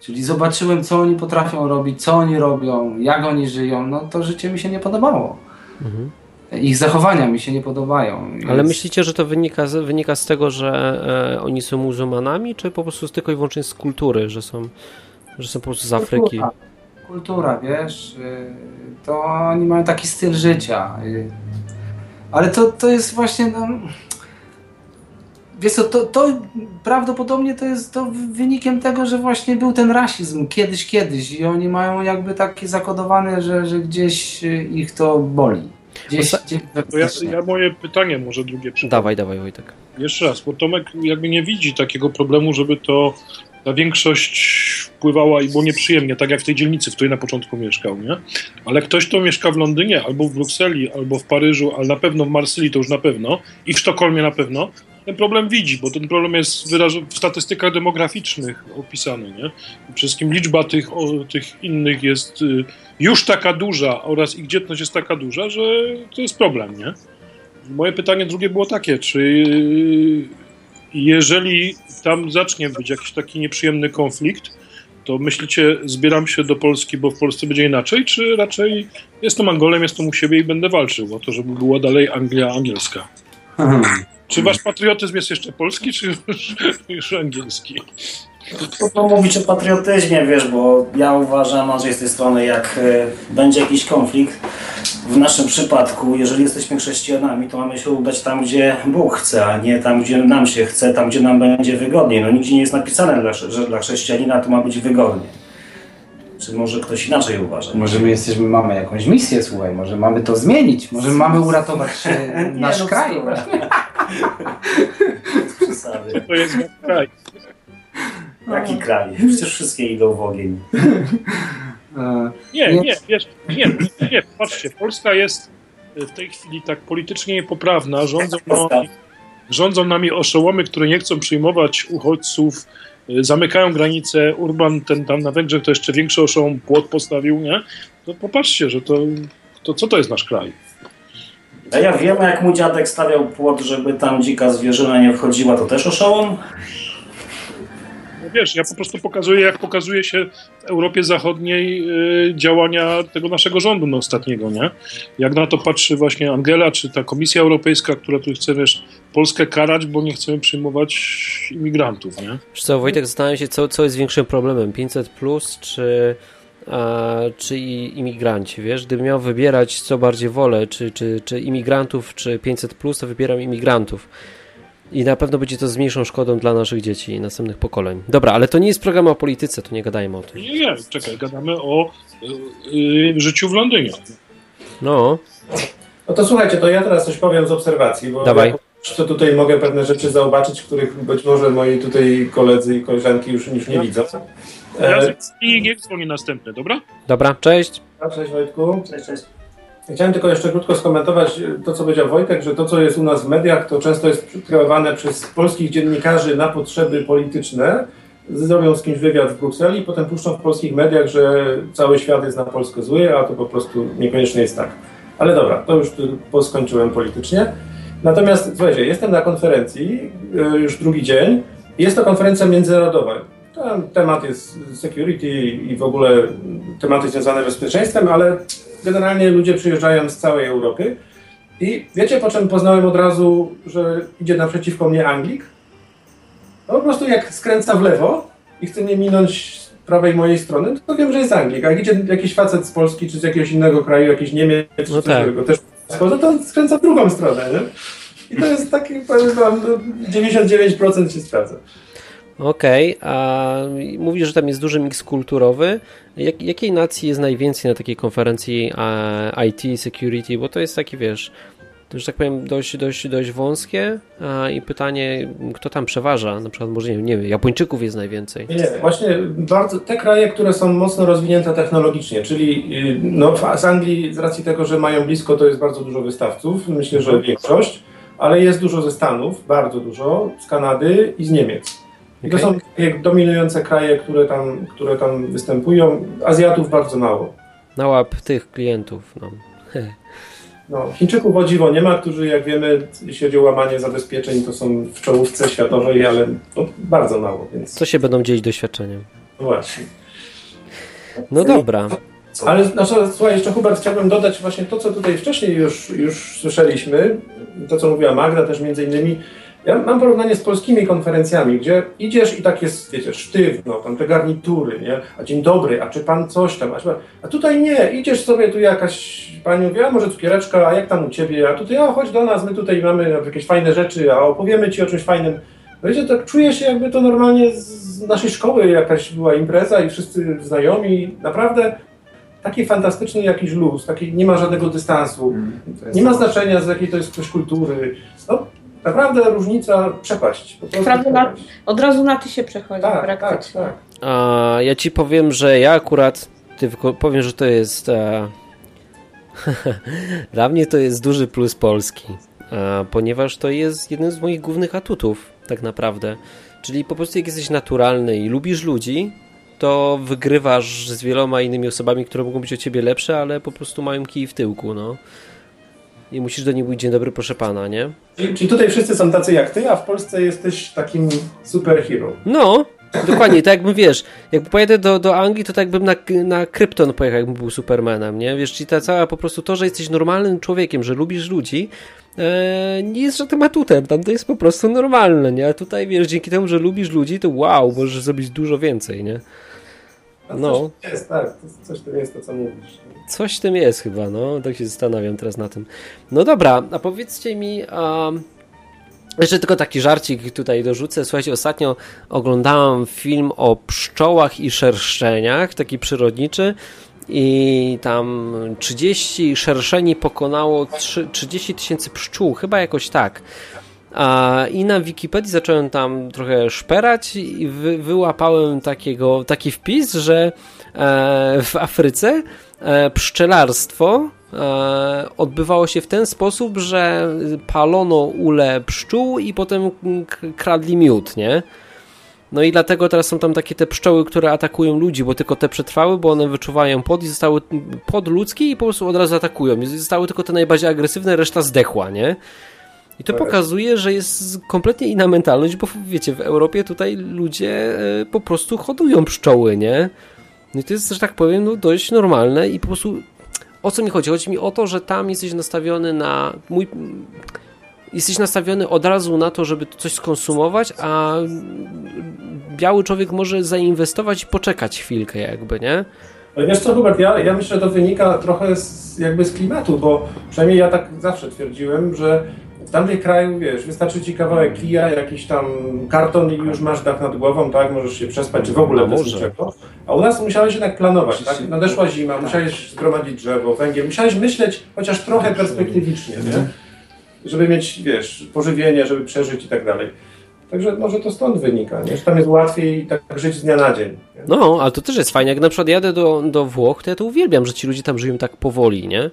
Czyli zobaczyłem, co oni potrafią robić, co oni robią, jak oni żyją. No to życie mi się nie podobało. Mhm. Ich zachowania mi się nie podobają. Ale Więc- myślicie, że to wynika z, wynika z tego, że e, oni są muzułmanami, czy po prostu z tylko i wyłącznie z kultury, że są, że są po prostu z Afryki? Kultura, kultura wiesz, y, to oni mają taki styl życia. y. Ale to, to jest właśnie, no, wiesz co, to, to prawdopodobnie to jest to wynikiem tego, że właśnie był ten rasizm kiedyś, kiedyś i oni mają jakby takie zakodowane, że, że gdzieś y, ich to boli. Gdzieś, gdzieś To ja, ja moje pytanie może drugie przypomnę. Dawaj, dawaj Wojtek. Jeszcze raz, bo Tomek jakby nie widzi takiego problemu, żeby to ta większość wpływała i było nieprzyjemnie, tak jak w tej dzielnicy, w której na początku mieszkał, nie? Ale ktoś, kto mieszka w Londynie, albo w Brukseli, albo w Paryżu, ale na pewno w Marsylii to już na pewno i w Sztokholmie na pewno, ten problem widzi, bo ten problem jest w statystykach demograficznych opisany, nie? Przede wszystkim liczba tych, o, tych innych jest y, już taka duża oraz ich dzietność jest taka duża, że to jest problem, nie? Moje pytanie drugie było takie, czy jeżeli tam zacznie być jakiś taki nieprzyjemny konflikt, to myślicie, zbieram się do Polski, bo w Polsce będzie inaczej, czy raczej jestem Angolem, jestem u siebie i będę walczył o to, żeby była dalej Anglia angielska? Czy wasz patriotyzm jest jeszcze polski, czy już, już angielski? Trudno mówić o patriotyzmie, wiesz, bo ja uważam, Andrzej, z tej strony, jak e, będzie jakiś konflikt, w naszym przypadku, jeżeli jesteśmy chrześcijanami, to mamy się udać tam, gdzie Bóg chce, a nie tam, gdzie nam się chce, tam, gdzie nam będzie wygodniej. No nigdzie nie jest napisane, że dla chrześcijanina to ma być wygodnie. Czy może ktoś inaczej uważa? Może my jesteśmy, mamy jakąś misję, słuchaj, może mamy to zmienić, może mamy uratować Nie, nasz no, kraj. To jest kraj. Jaki kraj? Przecież wszystkie idą w ogień. E, Nie, nie, wiesz, nie, nie, patrzcie, Polska jest w tej chwili tak politycznie niepoprawna, rządzą nami, rządzą nami oszołomy, które nie chcą przyjmować uchodźców, y, zamykają granice, Urban ten tam na Węgrzech to jeszcze większy oszołom płot postawił, nie? To popatrzcie, że to, to co to jest nasz kraj? A ja wiem, jak mój dziadek stawiał płot, żeby tam dzika zwierzyna nie wchodziła, to też oszołom? No wiesz, ja po prostu pokazuję, jak pokazuje się w Europie Zachodniej y, działania tego naszego rządu no, ostatniego, nie? Jak na to patrzy właśnie Angela, czy ta Komisja Europejska, która tu chce, wiesz, Polskę karać, bo nie chcemy przyjmować imigrantów, nie? Wiesz co, Wojtek, zastanawiam się, co, co jest większym problemem, 500 plus czy, czy imigranci, wiesz? Gdybym miał wybierać, co bardziej wolę, czy, czy, czy imigrantów, czy 500 plus, to wybieram imigrantów. I na pewno będzie to z mniejszą szkodą dla naszych dzieci i następnych pokoleń. Dobra, ale to nie jest program o polityce, to nie gadajmy o tym. Nie, nie, czekaj, gadamy o y, y, życiu w Londynie. No, No to słuchajcie, to ja teraz coś powiem z obserwacji, bo Dawaj. ja to tutaj mogę pewne rzeczy zobaczyć, których być może moi tutaj koledzy i koleżanki już, już nie widzą. Ja E, i niech dzwoni następny, dobra? dobra, cześć. cześć Wojtku. Cześć, cześć. Chciałem tylko jeszcze krótko skomentować to, co powiedział Wojtek, że to, co jest u nas w mediach, to często jest kreowane przez polskich dziennikarzy na potrzeby polityczne. Zrobią z kimś wywiad w Brukseli, potem puszczą w polskich mediach, że cały świat jest na Polskę zły, a to po prostu niekoniecznie jest tak. Ale dobra, to już skończyłem politycznie. Natomiast słuchajcie, jestem na konferencji e, już drugi dzień. Jest to konferencja międzynarodowa. Tam temat jest security i w ogóle tematy związane z bezpieczeństwem, ale generalnie ludzie przyjeżdżają z całej Europy. I wiecie, po czym poznałem od razu, że idzie naprzeciwko mnie Anglik? No po prostu jak skręca w lewo i chce mnie minąć z prawej mojej strony, to wiem, że jest Anglik. A jak idzie jakiś facet z Polski czy z jakiegoś innego kraju, jakiś Niemiec, czy No tak. którego też to skręca w drugą stronę, nie? I to jest taki, powiem wam, no, 99% się sprawdza. Okej, a mówisz, że tam jest duży miks kulturowy. Jak, jakiej nacji jest najwięcej na takiej konferencji IT, security? Bo to jest taki, wiesz, to, że tak powiem, dość, dość, dość wąskie. I pytanie, kto tam przeważa? Na przykład, może nie wiem, nie wiem, Japończyków jest najwięcej. Nie, nie, właśnie bardzo, te kraje, które są mocno rozwinięte technologicznie, czyli y, no, z Anglii z racji tego, że mają blisko, to jest bardzo dużo wystawców, myślę, że większość, ale jest dużo ze Stanów, bardzo dużo, z Kanady i z Niemiec. I to są takie dominujące kraje, które tam, które tam występują. Azjatów bardzo mało. Na łap tych klientów. No. No, Chińczyków o dziwo nie ma, którzy jak wiemy, jeśli chodzi o łamanie zabezpieczeń, to są w czołówce światowej, ale no, bardzo mało, więc Co się będą dzielić doświadczeniem? właśnie. No dobra. Ale znaczy, słuchaj, jeszcze Hubert, chciałbym dodać właśnie to, co tutaj wcześniej już, już słyszeliśmy, to, co mówiła Magda też między innymi. Ja mam porównanie z polskimi konferencjami, gdzie idziesz i tak jest, wiecie, sztywno, tam te garnitury, nie? A dzień dobry, a czy pan coś tam? A, pan... a tutaj nie, idziesz sobie, tu jakaś pani mówi, a może cukiereczka, a jak tam u ciebie? A tutaj, a chodź do nas, my tutaj mamy jakieś fajne rzeczy, a opowiemy ci o czymś fajnym. No Wiecie, tak czuję się, jakby to normalnie z naszej szkoły jakaś była impreza i wszyscy znajomi. Naprawdę taki fantastyczny jakiś luz, taki nie ma żadnego dystansu. Nie ma znaczenia, z jakiej to jest ktoś kultury. No, naprawdę różnica, przepaść. Prawda, na-. Od razu na ty się przechodzi Tak, tak, praktycznie. tak. A ja ci powiem, że ja akurat tylko powiem, że to jest. E, dla mnie to jest duży plus Polski, e, ponieważ to jest jeden z moich głównych atutów, tak naprawdę. Czyli po prostu jak jesteś naturalny i lubisz ludzi, to wygrywasz z wieloma innymi osobami, które mogą być o ciebie lepsze, ale po prostu mają kij w tyłku, no. I musisz do nich mówić dzień dobry, proszę pana, nie? Czyli, czyli tutaj wszyscy są tacy jak ty, a w Polsce jesteś takim superhero. No, Dokładnie, tak jakbym, wiesz, jakby pojadę do, do Anglii, to tak jakbym na, na Krypton pojechał, jakbym był Supermanem, nie? Wiesz, czyli ta cała po prostu to, że jesteś normalnym człowiekiem, że lubisz ludzi, e, nie jest żadnym atutem, tam to jest po prostu normalne, nie? A tutaj, wiesz, dzięki temu, że lubisz ludzi, to wow, możesz zrobić dużo więcej, nie? No. Coś jest, tak, coś to jest to, co mówisz. Coś w tym jest chyba, no, tak się zastanawiam teraz na tym. No dobra, a powiedzcie mi... Um, jeszcze tylko taki żarcik tutaj dorzucę. Słuchajcie, ostatnio oglądałam film o pszczołach i szerszeniach, taki przyrodniczy. I tam 30 szerszeni pokonało 3, 30 tysięcy pszczół, chyba jakoś tak. A, I na Wikipedii zacząłem tam trochę szperać i wy, wyłapałem takiego, taki wpis, że e, w Afryce pszczelarstwo E, odbywało się w ten sposób, że palono ule pszczół i potem kradli miód, nie? No i dlatego teraz są tam takie te pszczoły, które atakują ludzi, bo tylko te przetrwały, bo one wyczuwają pod i zostały pod ludzkie i po prostu od razu atakują. I zostały tylko te najbardziej agresywne, reszta zdechła, nie? I to pokazuje, że jest kompletnie inna mentalność, bo wiecie, w Europie tutaj ludzie e, po prostu hodują pszczoły, nie? No i to jest, że tak powiem, no dość normalne i po prostu o co mi chodzi? Chodzi mi o to, że tam jesteś nastawiony na mój. Jesteś nastawiony od razu na to, żeby coś skonsumować, a biały człowiek może zainwestować i poczekać chwilkę, jakby, nie? Ale wiesz co, Hubert, ja, ja myślę, że to wynika trochę z, jakby z klimatu, bo przynajmniej ja tak zawsze twierdziłem, że w tamtym kraju, wiesz, wystarczy ci kawałek kija, jakiś tam karton i już masz dach nad głową, tak, możesz się przespać, czy w ogóle no bez niczego. A u nas musiałeś jednak planować, tak? Nadeszła zima, tak. musiałeś zgromadzić drzewo, węgiel, musiałeś myśleć chociaż trochę perspektywicznie, nie? Mhm. Żeby mieć, wiesz, pożywienie, żeby przeżyć i tak dalej. Także może to stąd wynika, nie? że tam jest łatwiej tak żyć z dnia na dzień. Nie? No, ale to też jest fajnie. Jak na przykład jadę do, do Włoch, to ja to uwielbiam, że ci ludzie tam żyją tak powoli, nie?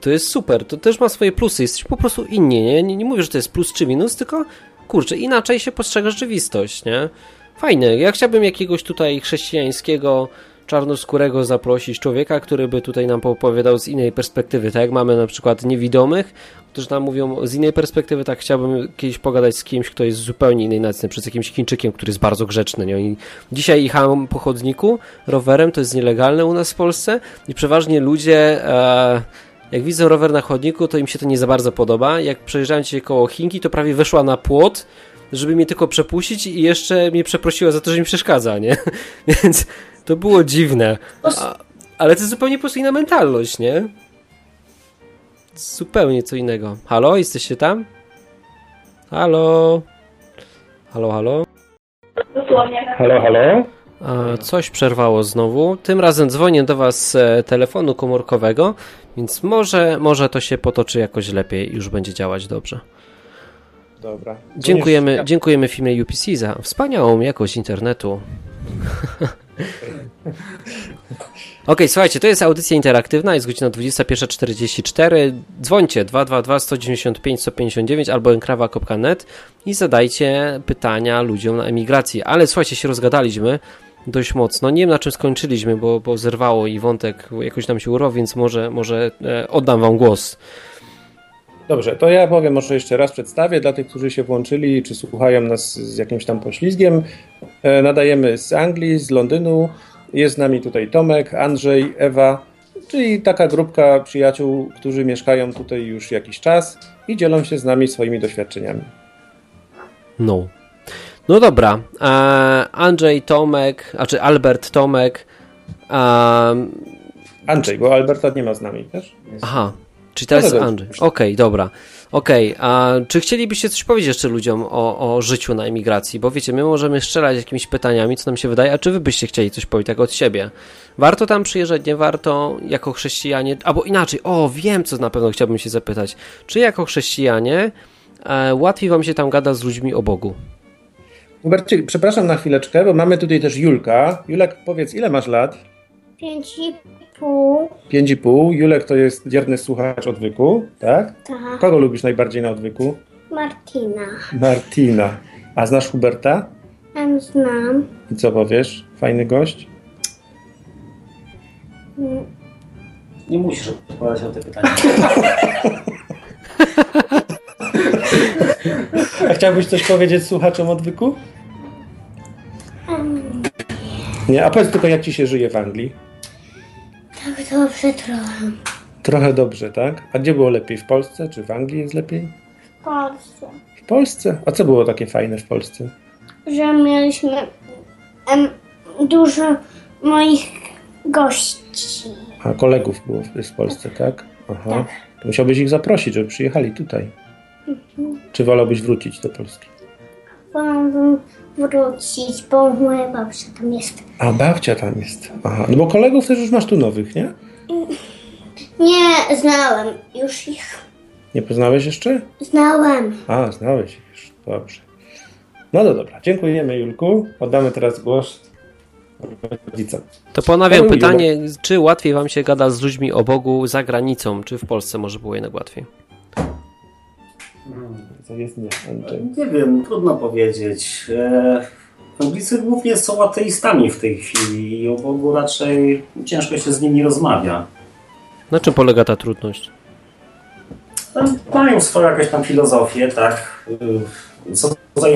To jest super, to też ma swoje plusy, jesteś po prostu inni, nie? nie? Nie mówię, że to jest plus czy minus, tylko kurczę, inaczej się postrzega rzeczywistość, nie? Fajne, ja chciałbym jakiegoś tutaj chrześcijańskiego, czarnoskórego zaprosić człowieka, który by tutaj nam opowiadał z innej perspektywy, tak jak mamy na przykład niewidomych, którzy nam mówią z innej perspektywy, tak chciałbym kiedyś pogadać z kimś, kto jest zupełnie innej nacji, przed jakimś Chińczykiem, który jest bardzo grzeczny, nie? Dzisiaj jechałem po chodniku rowerem, to jest nielegalne u nas w Polsce i przeważnie ludzie... E, jak widzę rower na chodniku, to im się to nie za bardzo podoba. Jak przejeżdżałem się koło Chinki, to prawie weszła na płot, żeby mnie tylko przepuścić i jeszcze mnie przeprosiła za to, że mi przeszkadza, nie? Więc to było dziwne. A, ale to jest zupełnie po prostu inna mentalność, nie? Zupełnie co innego. Halo, jesteście tam? Halo? Halo, halo? Halo, halo? Coś przerwało znowu. Tym razem dzwonię do Was z e, telefonu komórkowego, więc może, może to się potoczy jakoś lepiej i już będzie działać dobrze. Dobra. Dziękujemy, dziękujemy firmie UPC za wspaniałą jakość internetu. Ok, słuchajcie, to jest audycja interaktywna, jest godzina 21.44. Dzwońcie 222 195 159 albo enkrawa.net i zadajcie pytania ludziom na emigracji. Ale słuchajcie, się rozgadaliśmy dość mocno. Nie wiem na czym skończyliśmy, bo, bo zerwało i wątek jakoś nam się urwał, więc może, może e, oddam wam głos. Dobrze, to ja powiem może jeszcze raz przedstawię dla tych, którzy się włączyli, czy słuchają nas z jakimś tam poślizgiem. E, nadajemy z Anglii, z Londynu. Jest z nami tutaj Tomek, Andrzej, Ewa, czyli taka grupka przyjaciół, którzy mieszkają tutaj już jakiś czas i dzielą się z nami swoimi doświadczeniami. No. No dobra. E, Andrzej Tomek, znaczy Albert Tomek. E, Andrzej, bo Alberta nie ma z nami też. Aha, czyli teraz no Andrzej. Okej, okay, dobra. Okej, okay, a czy chcielibyście coś powiedzieć jeszcze ludziom o, o życiu na emigracji? Bo wiecie, my możemy strzelać jakimiś pytaniami, co nam się wydaje, a czy wy byście chcieli coś powiedzieć tak od siebie? Warto tam przyjeżdżać, nie warto jako chrześcijanie, albo inaczej, o wiem, co na pewno chciałbym się zapytać. Czy jako chrześcijanie e, łatwiej wam się tam gada z ludźmi o Bogu? Hubercie, przepraszam na chwileczkę, bo mamy tutaj też Julka. Julek, powiedz, ile masz lat? Pięć i pół. Pięć i pół. Julek to jest wierny słuchacz odwyku, tak? Tak. Kogo lubisz najbardziej na odwyku? Martina. Martina. A znasz Huberta? Tam znam. I co powiesz? Fajny gość? Nie musisz odpowiadać na te pytania. A chciałbyś coś powiedzieć słuchaczom odwyku? Nie, a powiedz tylko, jak ci się żyje w Anglii? Tak dobrze trochę. Trochę dobrze, tak? A gdzie było lepiej? W Polsce czy w Anglii jest lepiej? W Polsce. W Polsce? A co było takie fajne w Polsce? Że mieliśmy em, dużo moich gości. A kolegów było w, w Polsce, tak? Aha. To musiałbyś ich zaprosić, żeby przyjechali tutaj. Czy wolałbyś wrócić do Polski? Wolałabym wrócić, bo moja babcia tam jest. A babcia tam jest. Aha. No bo kolegów też już masz tu nowych, nie? Nie, znałem już ich. Nie poznałeś jeszcze? Znałem. A, znałeś ich już. Dobrze. No to dobra. Dziękujemy, Julku. Oddamy teraz głos rodzicom. To ponawiam pytanie, czy łatwiej wam się gada z ludźmi o Bogu za granicą, czy w Polsce może było jednak łatwiej? Co jest nie, Andrzej? Nie wiem, trudno powiedzieć. E, Anglicy głównie są ateistami w tej chwili i o Bogu raczej ciężko się z nimi rozmawia. Na czym polega ta trudność? Tam Mają swoją jakąś tam filozofię, tak. Co za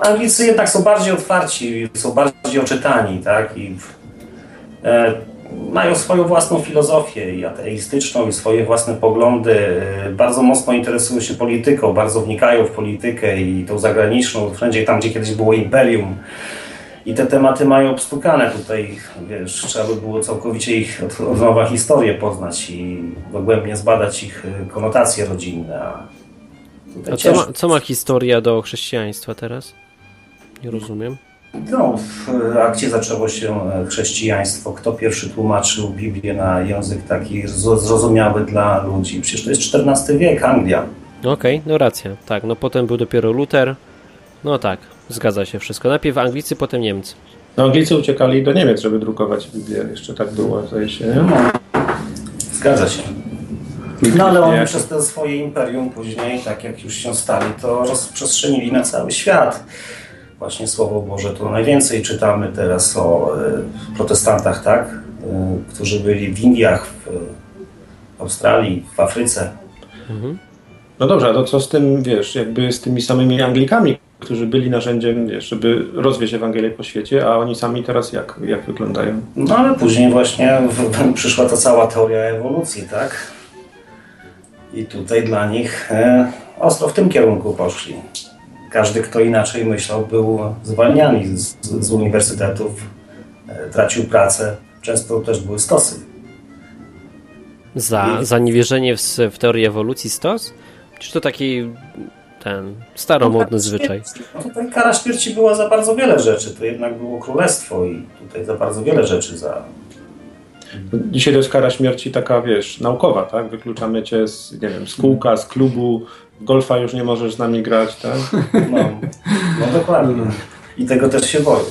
Anglicy jednak są bardziej otwarci, są bardziej oczytani, tak. I e, mają swoją własną filozofię i ateistyczną, i swoje własne poglądy. e, Bardzo mocno interesują się polityką, bardzo wnikają w politykę i tą zagraniczną, wszędzie tam, gdzie kiedyś było imperium. I te tematy mają obstukane tutaj, wiesz, trzeba by było całkowicie ich od, od nowa historię poznać i dogłębnie zbadać ich y, konotacje rodzinne. A, A co ma, co ma historia do chrześcijaństwa teraz? Nie rozumiem. No, w akcie zaczęło się e, chrześcijaństwo. Kto pierwszy tłumaczył Biblię na język taki zro- zrozumiały dla ludzi? Przecież to jest XIV wiek, Anglia. Okej, no racja. Tak, no potem był dopiero Luter. No tak, zgadza się wszystko. Najpierw Anglicy, potem Niemcy. No, Anglicy uciekali do Niemiec, żeby drukować Biblię. Jeszcze tak było, zdaje się, nie? Zgadza się. No ale oni przez te swoje imperium później, tak jak już się stali, to rozprzestrzenili na cały świat. Właśnie Słowo Boże to najwięcej czytamy teraz o e, protestantach, tak? E, którzy byli w Indiach, w, Australii, w Afryce. No dobrze, a to co z tym, wiesz, jakby z tymi samymi Anglikami, którzy byli narzędziem, wiesz, żeby rozwieść Ewangelię po świecie, a oni sami teraz jak, jak wyglądają? No ale później właśnie w, w, przyszła ta cała teoria ewolucji, tak? I tutaj dla nich e, ostro w tym kierunku poszli. Każdy, kto inaczej myślał, był zwalniany z, z uniwersytetów, e, tracił pracę. Często też były stosy. Za, I- za niewierzenie w, w teorię ewolucji stos? Czy to taki ten staromodny zwyczaj? No tutaj kara śmierci była za bardzo wiele rzeczy. To jednak było królestwo i tutaj za bardzo wiele rzeczy za, Dzisiaj to jest kara śmierci taka, wiesz, naukowa, tak? Wykluczamy cię z, nie wiem, z kółka, z klubu, golfa już nie możesz z nami grać, tak? No, no dokładnie. I tego też się boją.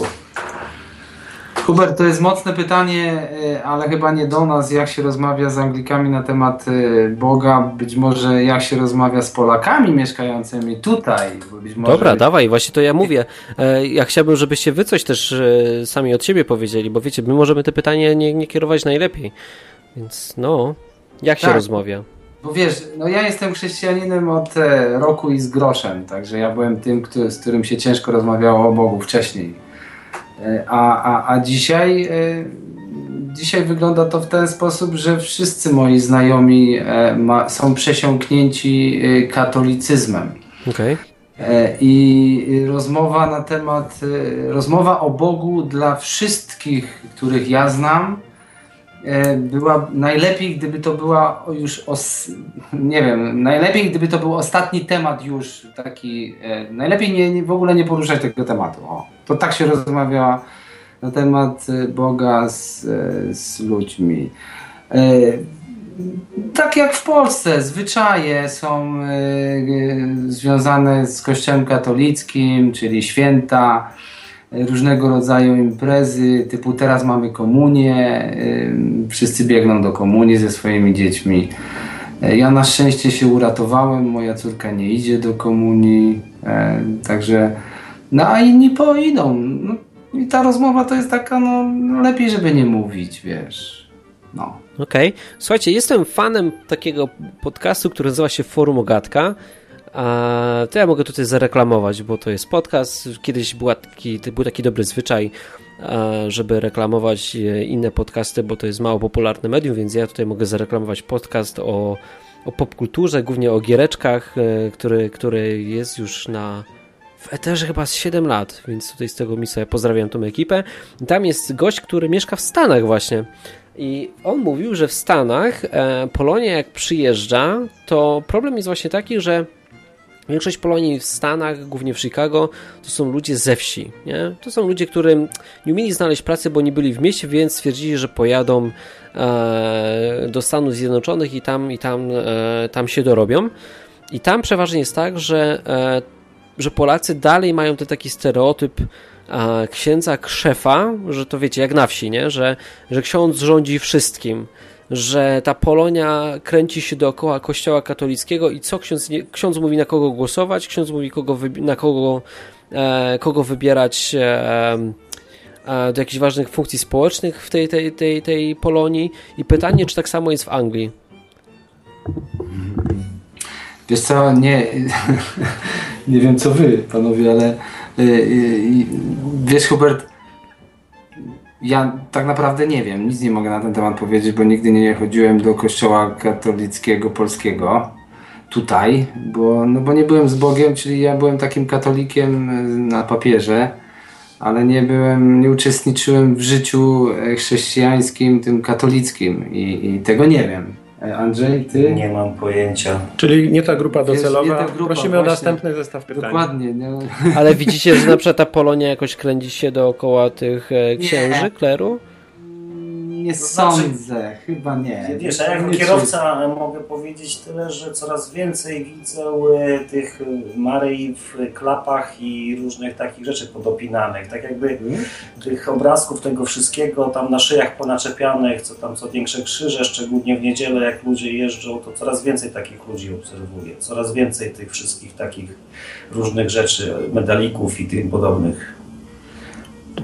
Hubert, to jest mocne pytanie, y, ale chyba nie do nas, jak się rozmawia z Anglikami na temat y, Boga, być może jak się rozmawia z Polakami mieszkającymi tutaj. może... Dobra, dawaj, właśnie to ja mówię. E, Ja chciałbym, żebyście wy coś też e, sami od siebie powiedzieli, bo wiecie, my możemy te pytania nie, nie kierować najlepiej. Więc no, jak się Tak. rozmawia? Bo wiesz, no ja jestem chrześcijaninem od e, roku i z groszem, także ja byłem tym, który, z którym się ciężko rozmawiało o Bogu wcześniej. E, A, a, a dzisiaj, e, dzisiaj wygląda to w ten sposób, że wszyscy moi znajomi ma, są przesiąknięci katolicyzmem. E, I rozmowa na temat, rozmowa o Bogu dla wszystkich, których ja znam, była najlepiej, gdyby to była już, os, nie wiem, najlepiej, gdyby to był ostatni temat już taki, e, najlepiej nie, w ogóle nie poruszać tego tematu. O, to tak się rozmawia na temat e, Boga z, e, z ludźmi. E, tak jak w Polsce, zwyczaje są e, e, związane z Kościołem katolickim, czyli święta, e, różnego rodzaju imprezy, typu teraz mamy komunię, e, wszyscy biegną do komunii ze swoimi dziećmi. E, Ja na szczęście się uratowałem, moja córka nie idzie do komunii, e, także no a inni poidą. No, I ta rozmowa to jest taka, no lepiej, żeby nie mówić, wiesz. No. Okej. Słuchajcie, jestem fanem takiego podcastu, który nazywa się Forum Ogatka. To ja mogę tutaj zareklamować, bo to jest podcast. Kiedyś była taki, był taki dobry zwyczaj, żeby reklamować inne podcasty, bo to jest mało popularne medium, więc ja tutaj mogę zareklamować podcast o, o popkulturze, głównie o giereczkach, e, który, który jest już na w Eterze chyba z 7 lat, więc tutaj z tego miejsca pozdrawiam tą ekipę. Tam jest gość, który mieszka w Stanach właśnie. I on mówił, że w Stanach e, Polonia jak przyjeżdża, to problem jest właśnie taki, że Większość Polonii w Stanach, głównie w Chicago, to są ludzie ze wsi. Nie? To są ludzie, którym nie umieli znaleźć pracy, bo nie byli w mieście, więc stwierdzili, że pojadą e, do Stanów Zjednoczonych i tam, i tam, e, tam się dorobią. I tam przeważnie jest tak, że, e, że Polacy dalej mają ten taki stereotyp e, księdza krzefa, że to wiecie, jak na wsi, nie? Że, że ksiądz rządzi wszystkim że ta Polonia kręci się dookoła kościoła katolickiego i co ksiądz, ksiądz mówi na kogo głosować, ksiądz mówi kogo na kogo, e, kogo wybierać e, e, do jakichś ważnych funkcji społecznych w tej, tej, tej, tej Polonii i pytanie, czy tak samo jest w Anglii. Wiesz co, nie, nie wiem co wy, panowie, ale y, y, wiesz Hubert, ja tak naprawdę nie wiem, nic nie mogę na ten temat powiedzieć, bo nigdy nie chodziłem do kościoła katolickiego polskiego tutaj, bo, no bo nie byłem z Bogiem, czyli ja byłem takim katolikiem e, na papierze, ale nie byłem, nie uczestniczyłem w życiu e, chrześcijańskim, tym katolickim i, i tego nie wiem. E, Andrzej, ty? Nie mam pojęcia. Czyli nie ta grupa docelowa. Ta grupa, Prosimy właśnie. o następny zestaw pytań. Dokładnie. No. Ale widzicie, że na przykład ta Polonia jakoś kręci się dookoła tych e, księży, nie. kleru? Nie to znaczy, sądzę, chyba nie. Wiesz, ja jako kierowca mogę powiedzieć tyle, że coraz więcej widzę e, tych e, Maryi w klapach i różnych takich rzeczy podopinanych. Tak jakby hmm? tych obrazków tego wszystkiego tam na szyjach ponaczepianych, co tam co większe krzyże, szczególnie w niedzielę jak ludzie jeżdżą, to coraz więcej takich ludzi obserwuję. Coraz więcej tych wszystkich takich różnych rzeczy, medalików i tym podobnych.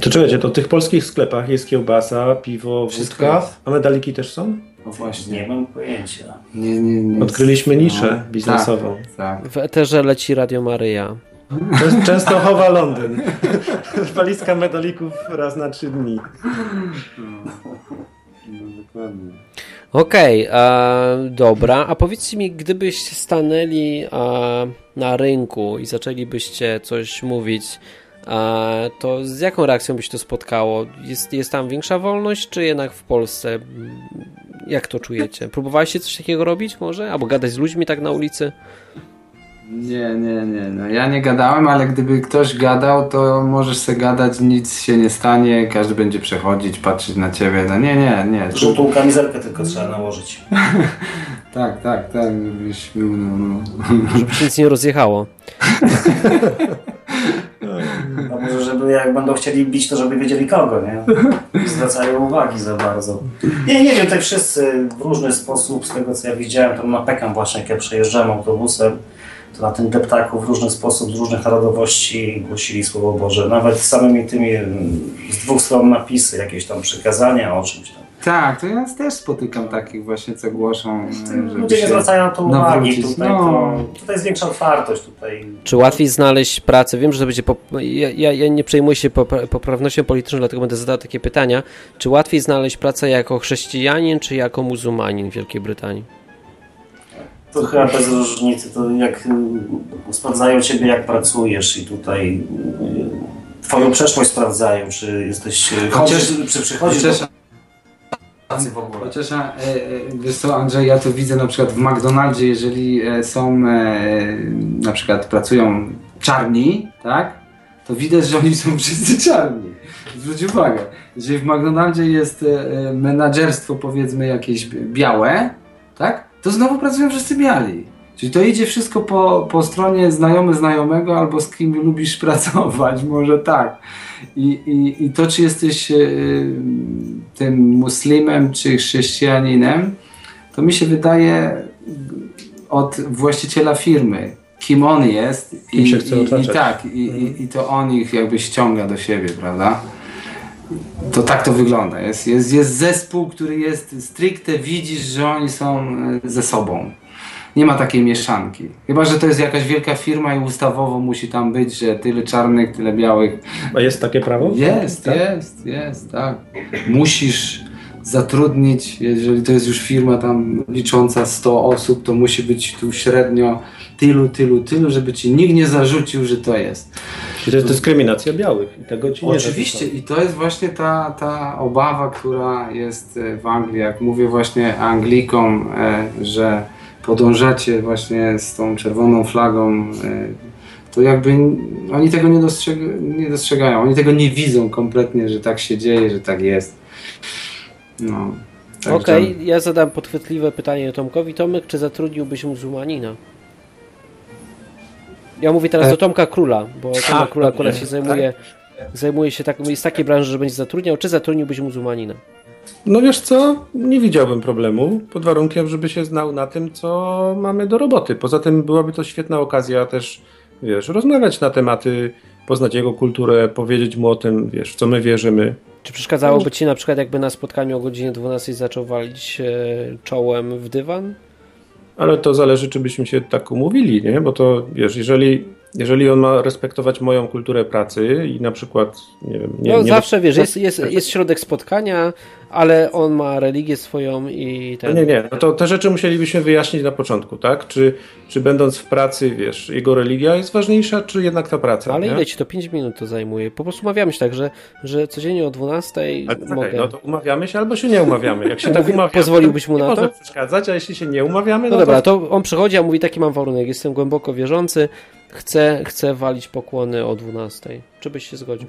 To czekajcie, to w tych polskich sklepach jest kiełbasa, piwo, wódka, a medaliki też są? No właśnie. Nie mam pojęcia. Nie, nie, nie. Odkryliśmy niszę no, biznesową. Tak, tak. W eterze leci Radio Maryja. Często chowa Londyn. Walizka medalików raz na trzy dni. No, dokładnie. Okej, okay, dobra. A powiedzcie mi, gdybyście stanęli a, na rynku i zaczęlibyście coś mówić to z jaką reakcją byś to spotkało? Jest, jest tam większa wolność, czy jednak w Polsce? Jak to czujecie? Próbowaliście coś takiego robić może? Albo gadać z ludźmi tak na ulicy? Nie, nie, nie. No, ja nie gadałem, ale gdyby ktoś gadał, to możesz sobie gadać, nic się nie stanie, każdy będzie przechodzić, patrzeć na ciebie. No nie, nie, nie. Żółtą kamizelkę tylko trzeba nałożyć. tak, tak, tak, żebyś był, no, no. Żeby się nic nie rozjechało. No może, żeby jak będą chcieli bić, to żeby wiedzieli kogo, nie? Zwracają uwagi za bardzo. Nie, nie wiem, tutaj wszyscy w różny sposób, z tego co ja widziałem, to na Pekam właśnie, jak ja przejeżdżałem autobusem, to na tym deptaku w różny sposób, z różnych narodowości głosili Słowo Boże. Nawet samymi tymi z dwóch stron napisy, jakieś tam przykazania o czymś tam. Tak, to ja też spotykam takich właśnie, co głoszą. Ludzie nie zwracają na to uwagi. Tutaj, no. to, tutaj jest większa otwartość. Tutaj. Czy łatwiej znaleźć pracę? Wiem, że to będzie. Ja, ja, ja, nie przejmuję się poprawnością polityczną, dlatego będę zadał takie pytania. Czy łatwiej znaleźć pracę jako chrześcijanin, czy jako muzułmanin w Wielkiej Brytanii? To chyba bez różnicy. To jak y, sprawdzają ciebie, jak pracujesz, i tutaj y, Twoją przeszłość sprawdzają, czy jesteś. Chociaż, czy przychodzisz. Chociaż... Do w ogóle. Chociaż, e, e, wiesz co Andrzej, ja to widzę na przykład w McDonaldzie, jeżeli e, są, e, na przykład pracują czarni, tak, to widać, że oni są wszyscy czarni. Zwróć uwagę, jeżeli w McDonaldzie jest e, menadżerstwo powiedzmy jakieś białe, tak, to znowu pracują wszyscy biali. Czyli to idzie wszystko po, po stronie znajomy znajomego albo z kim lubisz pracować, może tak. I, i, i to, czy jesteś e, tym muslimem czy chrześcijaninem, to mi się wydaje od właściciela firmy, kim on jest i, się chce i, i tak, i, i, i to on ich jakby ściąga do siebie, prawda? To tak to wygląda. Jest, jest, jest zespół, który jest stricte, widzisz, że oni są e, ze sobą. Nie ma takiej mieszanki. Chyba, że to jest jakaś wielka firma i ustawowo musi tam być, że tyle czarnych, tyle białych. A jest takie prawo? Jest, Tak? jest, jest, tak. Musisz zatrudnić, jeżeli to jest już firma tam licząca 100 osób, to musi być tu średnio tylu, tylu, tylu, żeby ci nikt nie zarzucił, że to jest. Czyli to jest dyskryminacja białych i tego ci nie Oczywiście i to jest właśnie ta, ta obawa, która jest e, w Anglii. Jak mówię właśnie Anglikom, e, że podążacie właśnie z tą czerwoną flagą, e, to jakby oni tego nie, dostrzeg nie dostrzegają. Oni tego nie widzą kompletnie, że tak się dzieje, że tak jest. No. także- Okej, ja zadam podchwytliwe pytanie Tomkowi. Tomek, czy zatrudniłbyś muzułmanina? Ja mówię teraz E- do Tomka Króla, bo Tomek Król akurat nie. się zajmuje, zajmuje się tak, jest takiej branży, że będzie zatrudniał. Czy zatrudniłbyś muzułmanina? No wiesz co, nie widziałbym problemu, pod warunkiem, żeby się znał na tym, co mamy do roboty. Poza tym byłaby to świetna okazja też, wiesz, rozmawiać na tematy, poznać jego kulturę, powiedzieć mu o tym, wiesz, w co my wierzymy. Czy przeszkadzałoby ci na przykład, jakby na spotkaniu o godzinie 12 zaczął walić e, czołem w dywan? Ale to zależy, czy byśmy się tak umówili, nie? Bo to, wiesz, jeżeli, jeżeli on ma respektować moją kulturę pracy i na przykład, nie wiem... Nie, no nie zawsze, wiesz, jest, jest, jest środek spotkania, ale on ma religię swoją i No ten... nie, nie, no to te rzeczy musielibyśmy wyjaśnić na początku, tak? Czy, czy będąc w pracy, wiesz, jego religia jest ważniejsza, czy jednak ta praca? Ale nie? ile ci to? 5 minut to zajmuje. Po prostu umawiamy się tak, że, że codziennie o 12 Ale czekaj, mogę. no to umawiamy się albo się nie umawiamy. Jak się tak umawiamy, pozwoliłbyś mu na to? może przeszkadzać, a jeśli się nie umawiamy, No no, dobra, to... to on przychodzi, a mówi taki mam warunek, jestem głęboko wierzący, chcę, chcę walić pokłony o 12. Czy byś się zgodził?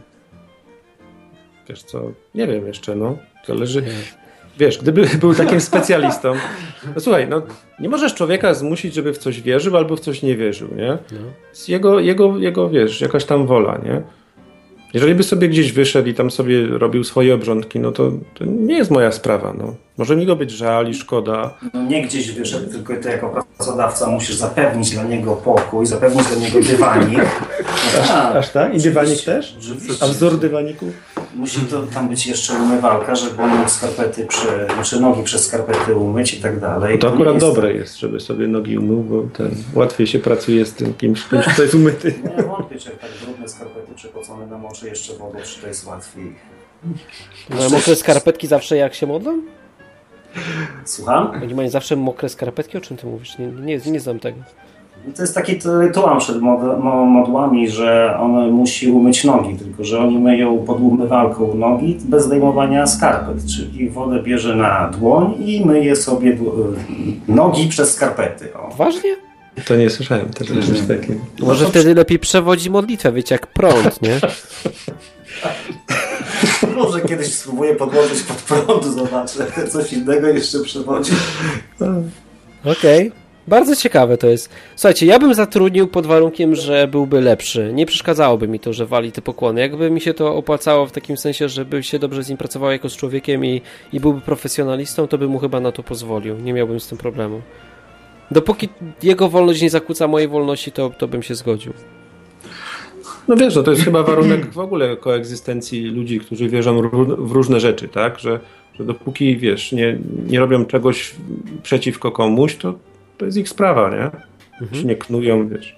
Wiesz co, nie wiem jeszcze, no. Zależy... Wiesz, gdyby był takim specjalistą, no słuchaj, no nie możesz człowieka zmusić, żeby w coś wierzył albo w coś nie wierzył, nie? No. Jego, jego, jego, wiesz, jakaś tam wola, nie? Jeżeli by sobie gdzieś wyszedł i tam sobie robił swoje obrządki, no to, to nie jest moja sprawa, no. Może mi go być żal i szkoda. No nie gdzieś wyszedł, tylko ty jako pracodawca musisz zapewnić dla niego pokój, zapewnić dla niego dywanik. Tak, Aż tak? I dywanik też? oczywiście. A wzór dywaniku? Musi to tam być jeszcze umywalka, żeby mógł skarpety, prze, znaczy nogi przez skarpety umyć i tak dalej. To nie akurat jest- dobre jest, żeby sobie nogi umył, bo ten, łatwiej się pracuje z tym kimś, kto jest umyty. Nie wątpię, czy jak tak brudne skarpety przepocone namoczy jeszcze wodą, czy to jest łatwiej. No, mokre skarpetki zawsze jak się modlą? Słucham? Oni mają zawsze mokre skarpetki? O czym ty mówisz? Nie, nie, nie znam tego. To jest taki rytuał przed mod- mo- modłami, że on musi umyć nogi, tylko że oni myją pod umywalką nogi bez zdejmowania skarpet, czyli wodę bierze na dłoń i myje sobie nogi przez skarpety. O. Ważnie? To nie słyszałem też o czymś takim. Może wtedy lepiej przewodzi modlitwę, wiecie, jak prąd, nie? Może kiedyś spróbuję podłożyć pod prąd, zobaczę, coś innego jeszcze przewodzi. Okej. Bardzo ciekawe to jest. Słuchajcie, ja bym zatrudnił pod warunkiem, że byłby lepszy. Nie przeszkadzałoby mi to, że wali te pokłony. Jakby mi się to opłacało w takim sensie, żeby się dobrze z nim pracował jako z człowiekiem i, i byłby profesjonalistą, to bym mu chyba na to pozwolił. Nie miałbym z tym problemu. Dopóki jego wolność nie zakłóca mojej wolności, to, to bym się zgodził. No wiesz, no to jest chyba warunek w ogóle koegzystencji ludzi, którzy wierzą w różne rzeczy, tak? Że, że dopóki, wiesz, nie, nie robią czegoś przeciwko komuś, to, to jest ich sprawa, nie? Się nie knują, wiesz.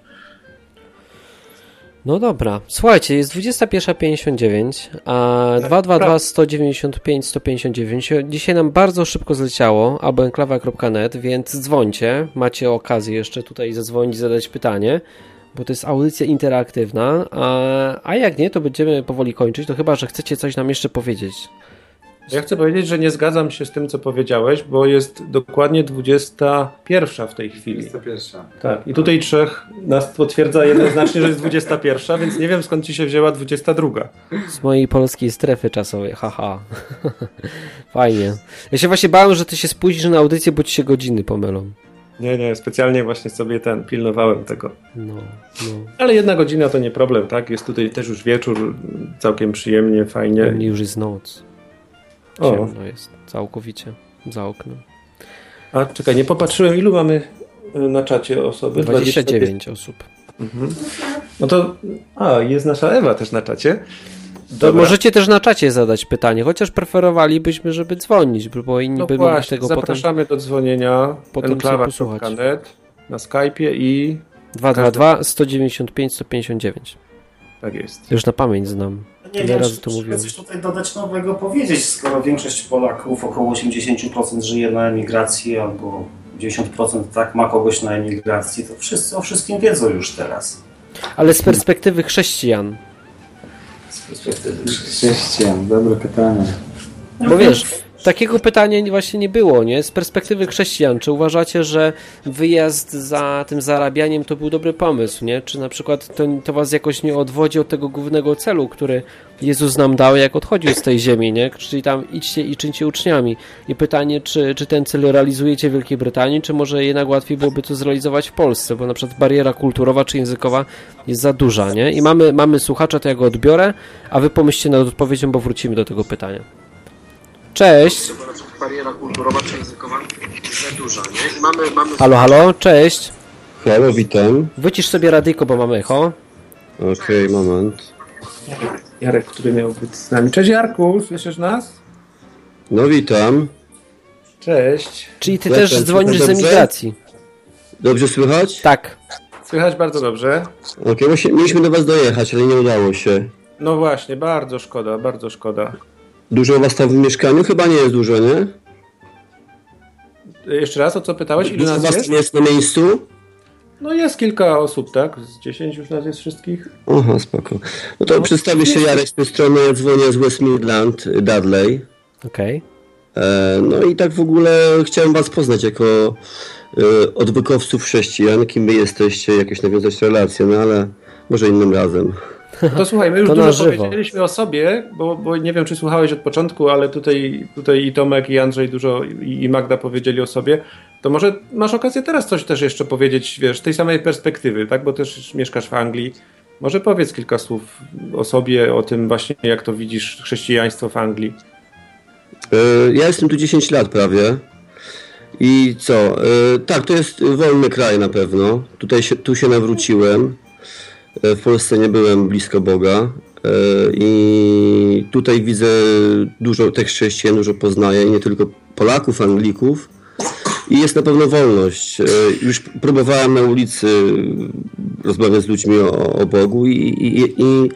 No dobra. Słuchajcie, jest 21.59, a 222 195 159. Dzisiaj nam bardzo szybko zleciało, albo enklawa.net, więc dzwońcie. Macie okazję jeszcze tutaj zadzwonić, zadać pytanie, bo to jest audycja interaktywna, a, a jak nie, to będziemy powoli kończyć, to chyba, że chcecie coś nam jeszcze powiedzieć. Ja chcę powiedzieć, że nie zgadzam się z tym, co powiedziałeś, bo jest dokładnie 21 w tej chwili. Jest to pierwsza. Tak, i tutaj trzech nas potwierdza jednoznacznie, że jest 21, więc nie wiem skąd ci się wzięła 22. Z mojej polskiej strefy czasowej, haha. Fajnie. Ja się właśnie bałem, że ty się spóźnisz na audycję, bo ci się godziny pomylą. Nie, nie, specjalnie właśnie sobie ten, pilnowałem tego. No, no. Ale jedna godzina to nie problem, tak? Jest tutaj też już wieczór, całkiem przyjemnie, U fajnie. mnie już jest noc. O, Ciemno jest całkowicie za oknem. a czekaj, nie popatrzyłem, ilu mamy y, na czacie osoby? 29 osób. Mhm. No to, a, jest nasza Ewa też na czacie. Dobra. możecie też na czacie zadać pytanie, chociaż preferowaliśmy, żeby dzwonić, bo inni No by mogli właśnie, tego potem... zapraszamy do dzwonienia potem enklawa.net na Skype'ie i 222 195 159. tak jest. Już na pamięć znam. Nie Tyle wiem, czy to mówiłem. coś tutaj dodać nowego powiedzieć, skoro większość Polaków, około 80% żyje na emigracji albo 90% tak ma kogoś na emigracji, to wszyscy o wszystkim wiedzą już teraz. Ale z perspektywy chrześcijan. Z perspektywy Chrześcijan, dobre pytanie. Bo wiesz, takiego pytania właśnie nie było, nie? Z perspektywy chrześcijan, czy uważacie, że wyjazd za tym zarabianiem to był dobry pomysł, nie? Czy na przykład to, to was jakoś nie odwodzi od tego głównego celu, który Jezus nam dał, jak odchodził z tej ziemi, nie? Czyli tam idźcie i czyńcie uczniami. I pytanie, czy, czy ten cel realizujecie w Wielkiej Brytanii, czy może jednak łatwiej byłoby to zrealizować w Polsce, bo na przykład bariera kulturowa czy językowa jest za duża, nie? I mamy, mamy słuchacza, to ja go odbiorę, a wy pomyślcie nad odpowiedzią, bo wrócimy do tego pytania. Cześć. Bariera kulturowa czy językowa jest za duża, nie? mamy, mamy... Halo, halo, cześć. Halo, witam. Wycisz sobie radyjko, bo mamy echo. Okej, moment. Jarek, który miał być z nami. Cześć Jarku, słyszysz nas? No witam. Cześć. Czyli ty też dzwonisz z dobrze? emigracji. Dobrze słychać? Tak. Słychać bardzo dobrze. Okej, właśnie mieliśmy do was dojechać, ale nie udało się. No właśnie, bardzo szkoda, bardzo szkoda. Dużo was tam w mieszkaniu? Chyba nie jest dużo, nie? Jeszcze raz, o co pytałeś? Dużo nas was jest? tam jest na miejscu? No jest kilka osób, tak? Z 10 już nas jest wszystkich. Aha, spoko. No to przedstawię się Jarek z tej strony, ja dzwonię z West Midland, Dudley. Okej. E, no i tak w ogóle chciałem was poznać jako y, odwykowców chrześcijan, kim wy jesteście, jakieś nawiązać relacje, no ale może innym razem. To słuchaj, my już To dużo powiedzieliśmy o sobie, bo, bo nie wiem, czy słuchałeś od początku, ale tutaj, tutaj i Tomek, i Andrzej dużo, i, i Magda powiedzieli o sobie. To może masz okazję teraz coś też jeszcze powiedzieć, wiesz, z tej samej perspektywy, tak? Bo też mieszkasz w Anglii. Może powiedz kilka słów o sobie, o tym właśnie, jak to widzisz chrześcijaństwo w Anglii. E, Ja jestem tu 10 lat prawie. I co? E, Tak, to jest wolny kraj na pewno. Tutaj się, tu się nawróciłem. E, W Polsce nie byłem blisko Boga. E, I tutaj widzę dużo tych chrześcijan, dużo poznaję. Nie tylko Polaków, Anglików. I jest na pewno wolność. E, Już próbowałem na ulicy rozmawiać z ludźmi o, o Bogu i, i, i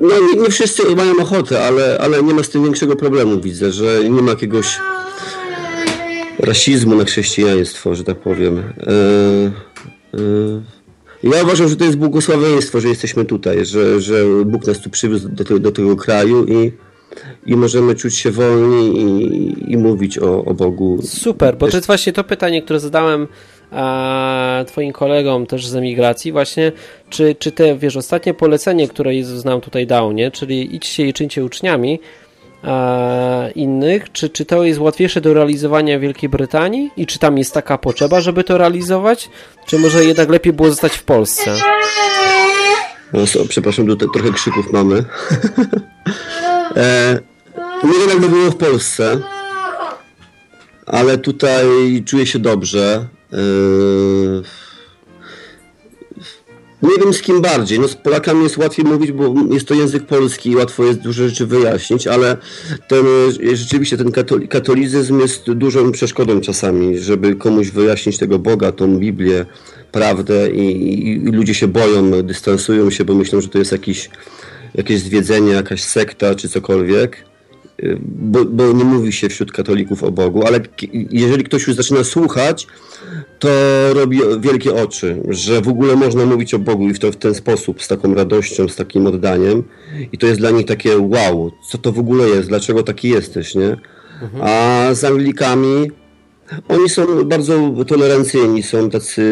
no nie, nie wszyscy mają ochotę, ale, ale nie ma z tym większego problemu, widzę, że nie ma jakiegoś rasizmu na chrześcijaństwo, że tak powiem. E, e, ja uważam, że to jest błogosławieństwo, że jesteśmy tutaj, że, że Bóg nas tu przywiózł do, te, do tego kraju i, i możemy czuć się wolni i, i mówić o, o Bogu. Super, bo to jest właśnie to pytanie, które zadałem a, twoim kolegom też z emigracji, właśnie, czy, czy te, wiesz, ostatnie polecenie, które Jezus nam tutaj dał, nie, czyli idźcie i czyńcie uczniami innych, czy, czy to jest łatwiejsze do realizowania w Wielkiej Brytanii i czy tam jest taka potrzeba, żeby to realizować, czy może jednak lepiej było zostać w Polsce? O, so, przepraszam, tutaj trochę krzyków mamy. e, nie wiem, jakby było w Polsce, ale tutaj czuję się dobrze. E, nie wiem z kim bardziej. No, z Polakami jest łatwiej mówić, bo jest to język polski i łatwo jest dużo rzeczy wyjaśnić, ale ten, e, rzeczywiście ten katoli- katolicyzm jest dużą przeszkodą czasami, żeby komuś wyjaśnić tego Boga, tą Biblię, prawdę i, i, i ludzie się boją, dystansują się, bo myślą, że to jest jakiś, jakieś zwiedzenie, jakaś sekta czy cokolwiek. Bo, bo nie mówi się wśród katolików o Bogu, ale jeżeli ktoś już zaczyna słuchać, to robi wielkie oczy, że w ogóle można mówić o Bogu i w, to, w ten sposób, z taką radością, z takim oddaniem. I to jest dla nich takie wow, co to w ogóle jest, dlaczego taki jesteś, nie? A z Anglikami oni są bardzo tolerancyjni, są tacy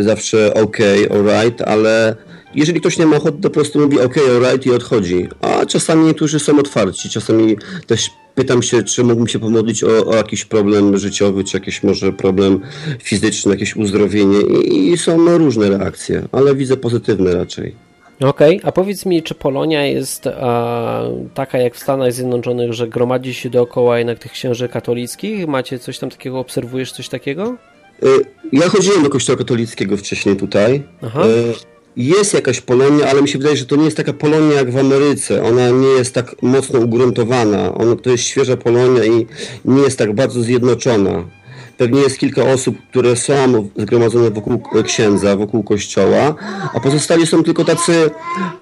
zawsze ok, alright, ale jeżeli ktoś nie ma ochoty, to po prostu mówi ok, alright i odchodzi. A czasami niektórzy są otwarci, czasami też pytam się, czy mógłbym się pomodlić o, o jakiś problem życiowy, czy jakiś może problem fizyczny, jakieś uzdrowienie i, i są różne reakcje, ale widzę pozytywne raczej. Okej, a powiedz mi, czy Polonia jest a, taka jak w Stanach Zjednoczonych, że gromadzi się dookoła jednak tych księży katolickich? Macie coś tam takiego, obserwujesz coś takiego? Y, Ja chodziłem do kościoła katolickiego wcześniej tutaj. Aha. Y, Jest jakaś Polonia, ale mi się wydaje, że to nie jest taka Polonia jak w Ameryce. Ona nie jest tak mocno ugruntowana. Ona, to jest świeża Polonia i nie jest tak bardzo zjednoczona. pewnie jest kilka osób, które są zgromadzone wokół księdza, wokół kościoła, a pozostali są tylko tacy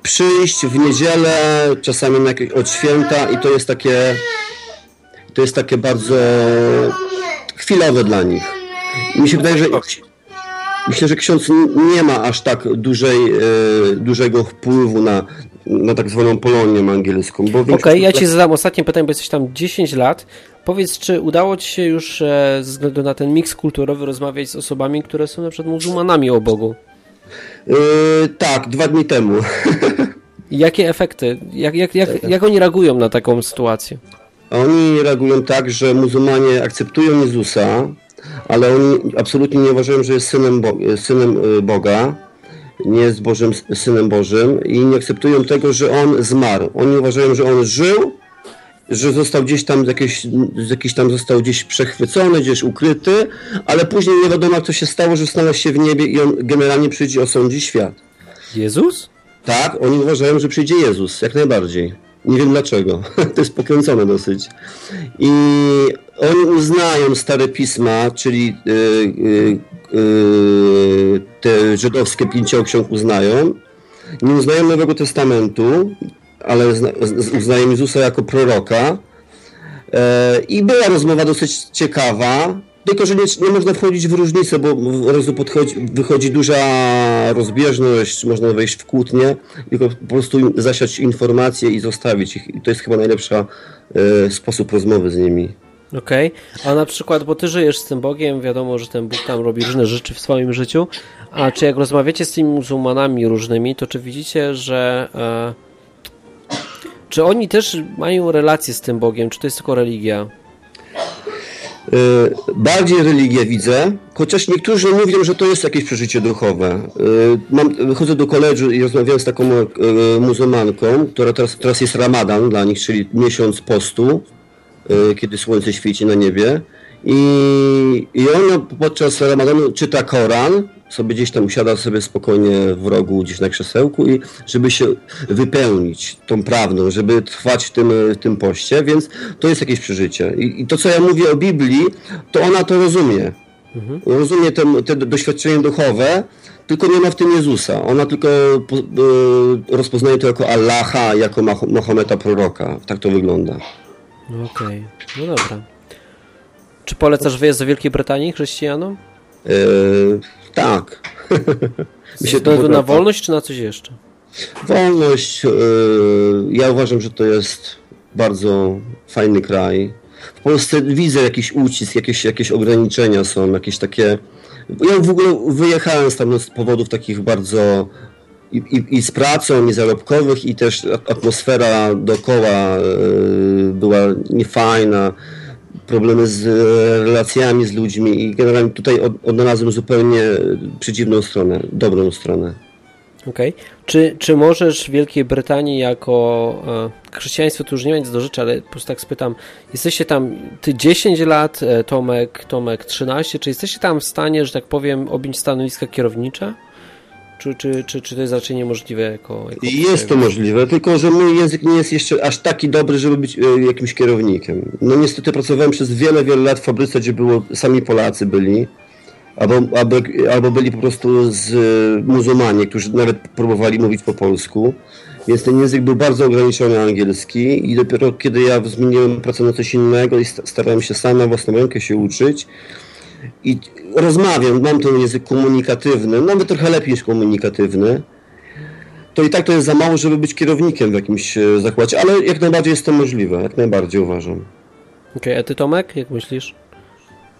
przyjść w niedzielę, czasami na jakieś, od święta i to jest takie to jest takie bardzo chwilowe dla nich. Mi się wydaje, że myślę, że ksiądz nie ma aż tak dużej, e, dużego wpływu na, na tak zwaną Polonię angielską. Okej, okay, ja ci zadam ostatnie pytanie, bo jesteś tam 10 lat. Powiedz, czy udało ci się już e, ze względu na ten miks kulturowy rozmawiać z osobami, które są na przykład muzułmanami o Bogu? Yy, tak, dwa dni temu. Jakie efekty? Jak, jak, jak, jak oni reagują na taką sytuację? Oni reagują tak, że muzułmanie akceptują Jezusa, ale oni absolutnie nie uważają, że jest synem, Bo synem Boga, nie jest Bożym, synem Bożym i nie akceptują tego, że on zmarł. Oni uważają, że on żył, że został gdzieś tam jakiś, jakiś tam został gdzieś przechwycony, gdzieś ukryty, ale później nie wiadomo, co się stało, że znalazł się w niebie i on generalnie przyjdzie osądzi świat. Jezus? Tak, oni uważają, że przyjdzie Jezus, jak najbardziej. Nie wiem dlaczego. To jest pokręcone dosyć. I oni uznają stare pisma, czyli yy, yy, te żydowskie pięcioksiąg uznają. Nie uznają Nowego Testamentu, ale uznają Jezusa jako proroka. E, I była rozmowa dosyć ciekawa, tylko że nie, nie można wchodzić w różnicę, bo od razu podchodzi, wychodzi duża rozbieżność, można wejść w kłótnię, tylko po prostu zasiać informacje i zostawić ich. I to jest chyba najlepszy e, sposób rozmowy z nimi. Okej, okay. a na przykład, bo ty żyjesz z tym Bogiem, wiadomo, że ten Bóg tam robi różne rzeczy w swoim życiu, a czy jak rozmawiacie z tymi muzułmanami różnymi, to czy widzicie, że e, czy oni też mają relacje z tym Bogiem? Czy to jest tylko religia? E, bardziej religię widzę, chociaż niektórzy mówią, że to jest jakieś przeżycie duchowe. E, mam, chodzę do koledżu i rozmawiam z taką e, muzułmanką, która teraz, teraz jest ramadan dla nich, czyli miesiąc postu, kiedy słońce świeci na niebie. I, I ona podczas ramadanu czyta Koran sobie gdzieś tam usiada sobie spokojnie w rogu, gdzieś na krzesełku i żeby się wypełnić tą prawdą, żeby trwać w tym, w tym poście, więc to jest jakieś przeżycie. I, i to, co ja mówię o Biblii, to ona to rozumie. Mhm. Rozumie te, te doświadczenie duchowe, tylko nie ma w tym Jezusa. Ona tylko y, rozpoznaje to jako Allaha, jako Mahometa proroka. Tak to wygląda. Okej, okay. no dobra. Czy polecasz wyjazd do Wielkiej Brytanii chrześcijanom? Yy, tak. Się to na wolność czy na coś jeszcze? Wolność. Yy, ja uważam, że to jest bardzo fajny kraj. W Polsce widzę jakiś ucisk, jakieś, jakieś ograniczenia są, jakieś takie. Ja w ogóle wyjechałem tam z powodów takich bardzo i, i, i, z pracą, i zarobkowych, i też atmosfera dookoła yy, była niefajna problemy z e, relacjami z ludźmi i generalnie tutaj odnalazłem zupełnie przeciwną stronę, dobrą stronę. Okej. Okay. Czy, czy możesz w Wielkiej Brytanii jako e, chrześcijaństwo tu już nie nic do rzeczy, ale po prostu tak spytam, jesteście tam ty 10 lat, e, Tomek, Tomek 13, czy jesteście tam w stanie, że tak powiem, objąć stanowiska kierownicze? Czy, czy, czy, czy to jest raczej niemożliwe jako, jako Jest to możliwe, tylko że mój język nie jest jeszcze aż taki dobry, żeby być e, jakimś kierownikiem. No niestety pracowałem przez wiele, wiele lat w fabryce, gdzie było sami Polacy byli, albo, albo, albo byli po prostu z e, muzułmanie, którzy nawet próbowali mówić po polsku. Więc ten język był bardzo ograniczony angielski i dopiero kiedy ja zmieniłem pracę na coś innego i starałem się sam na własną rękę się uczyć, i rozmawiam, mam ten język komunikatywny, nawet trochę lepiej niż komunikatywny, to i tak to jest za mało, żeby być kierownikiem w jakimś e, zakładzie, ale jak najbardziej jest to możliwe, jak najbardziej uważam. Okej, okay, a ty Tomek, jak myślisz?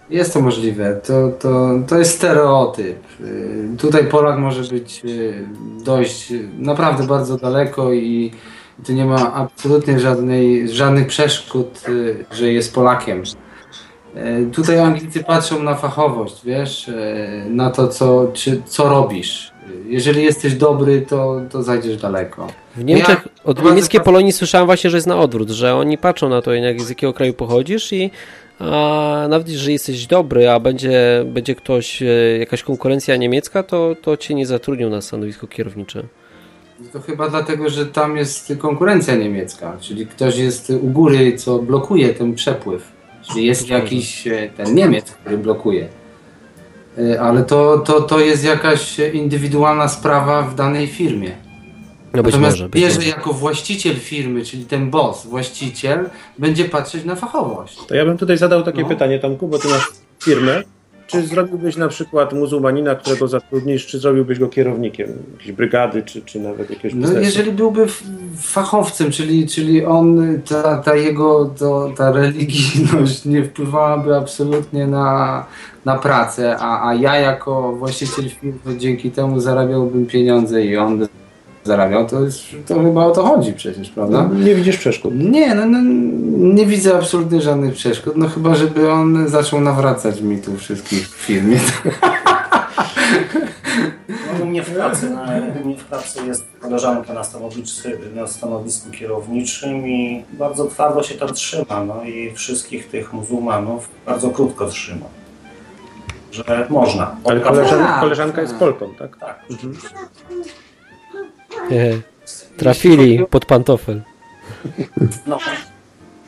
Jest to możliwe. To, to, to jest stereotyp. E, tutaj Polak może być e, dość, naprawdę bardzo daleko i tu nie ma absolutnie żadnej, żadnych przeszkód, że jest Polakiem. E, tutaj Anglicy patrzą na fachowość, wiesz, e, na to, co, czy, co robisz. Jeżeli jesteś dobry, to, to zajdziesz daleko. W Niemczech ja, od niemieckiej Polonii słyszałem właśnie, że jest na odwrót, że oni patrzą na to, jak, z jakiego kraju pochodzisz i a nawet jeżeli jesteś dobry, a będzie, będzie ktoś, e, jakaś konkurencja niemiecka, to, to cię nie zatrudnią na stanowisko kierownicze. To chyba dlatego, że tam jest konkurencja niemiecka, czyli ktoś jest u góry, co blokuje ten przepływ Czyli jest jakiś e, ten Niemiec, który blokuje. E, Ale to, to, to jest jakaś indywidualna sprawa w danej firmie. No być Natomiast może, być bierze może. jako właściciel firmy, czyli ten boss, właściciel, będzie patrzeć na fachowość. To ja bym tutaj zadał takie No. pytanie, Tomku, bo ty masz firmę. Czy zrobiłbyś na przykład muzułmanina, którego zatrudnisz, czy zrobiłbyś go kierownikiem jakiejś brygady, czy, czy nawet jakiegoś No biznesu? jeżeli byłby fachowcem, czyli, czyli on, ta, ta jego, to, ta religijność nie wpływałaby absolutnie na, na pracę, a, a ja jako właściciel firmy dzięki temu zarabiałbym pieniądze i on zarabiał, to, jest, to chyba o to chodzi przecież, prawda? No, nie widzisz przeszkód. Nie, no, no, nie widzę absolutnie żadnych przeszkód, no chyba żeby on zaczął nawracać mi tu wszystkich w firmie. No, u mnie w pracy, na, u mnie w pracy jest koleżanka na stanowisku, na stanowisku kierowniczym i bardzo twardo się tam trzyma. No i wszystkich tych muzułmanów bardzo krótko trzyma. Że można. Ale Tak, koleżanka, koleżanka jest tak. Polką, tak? Tak, Hehe. Trafili pod pantofel. no,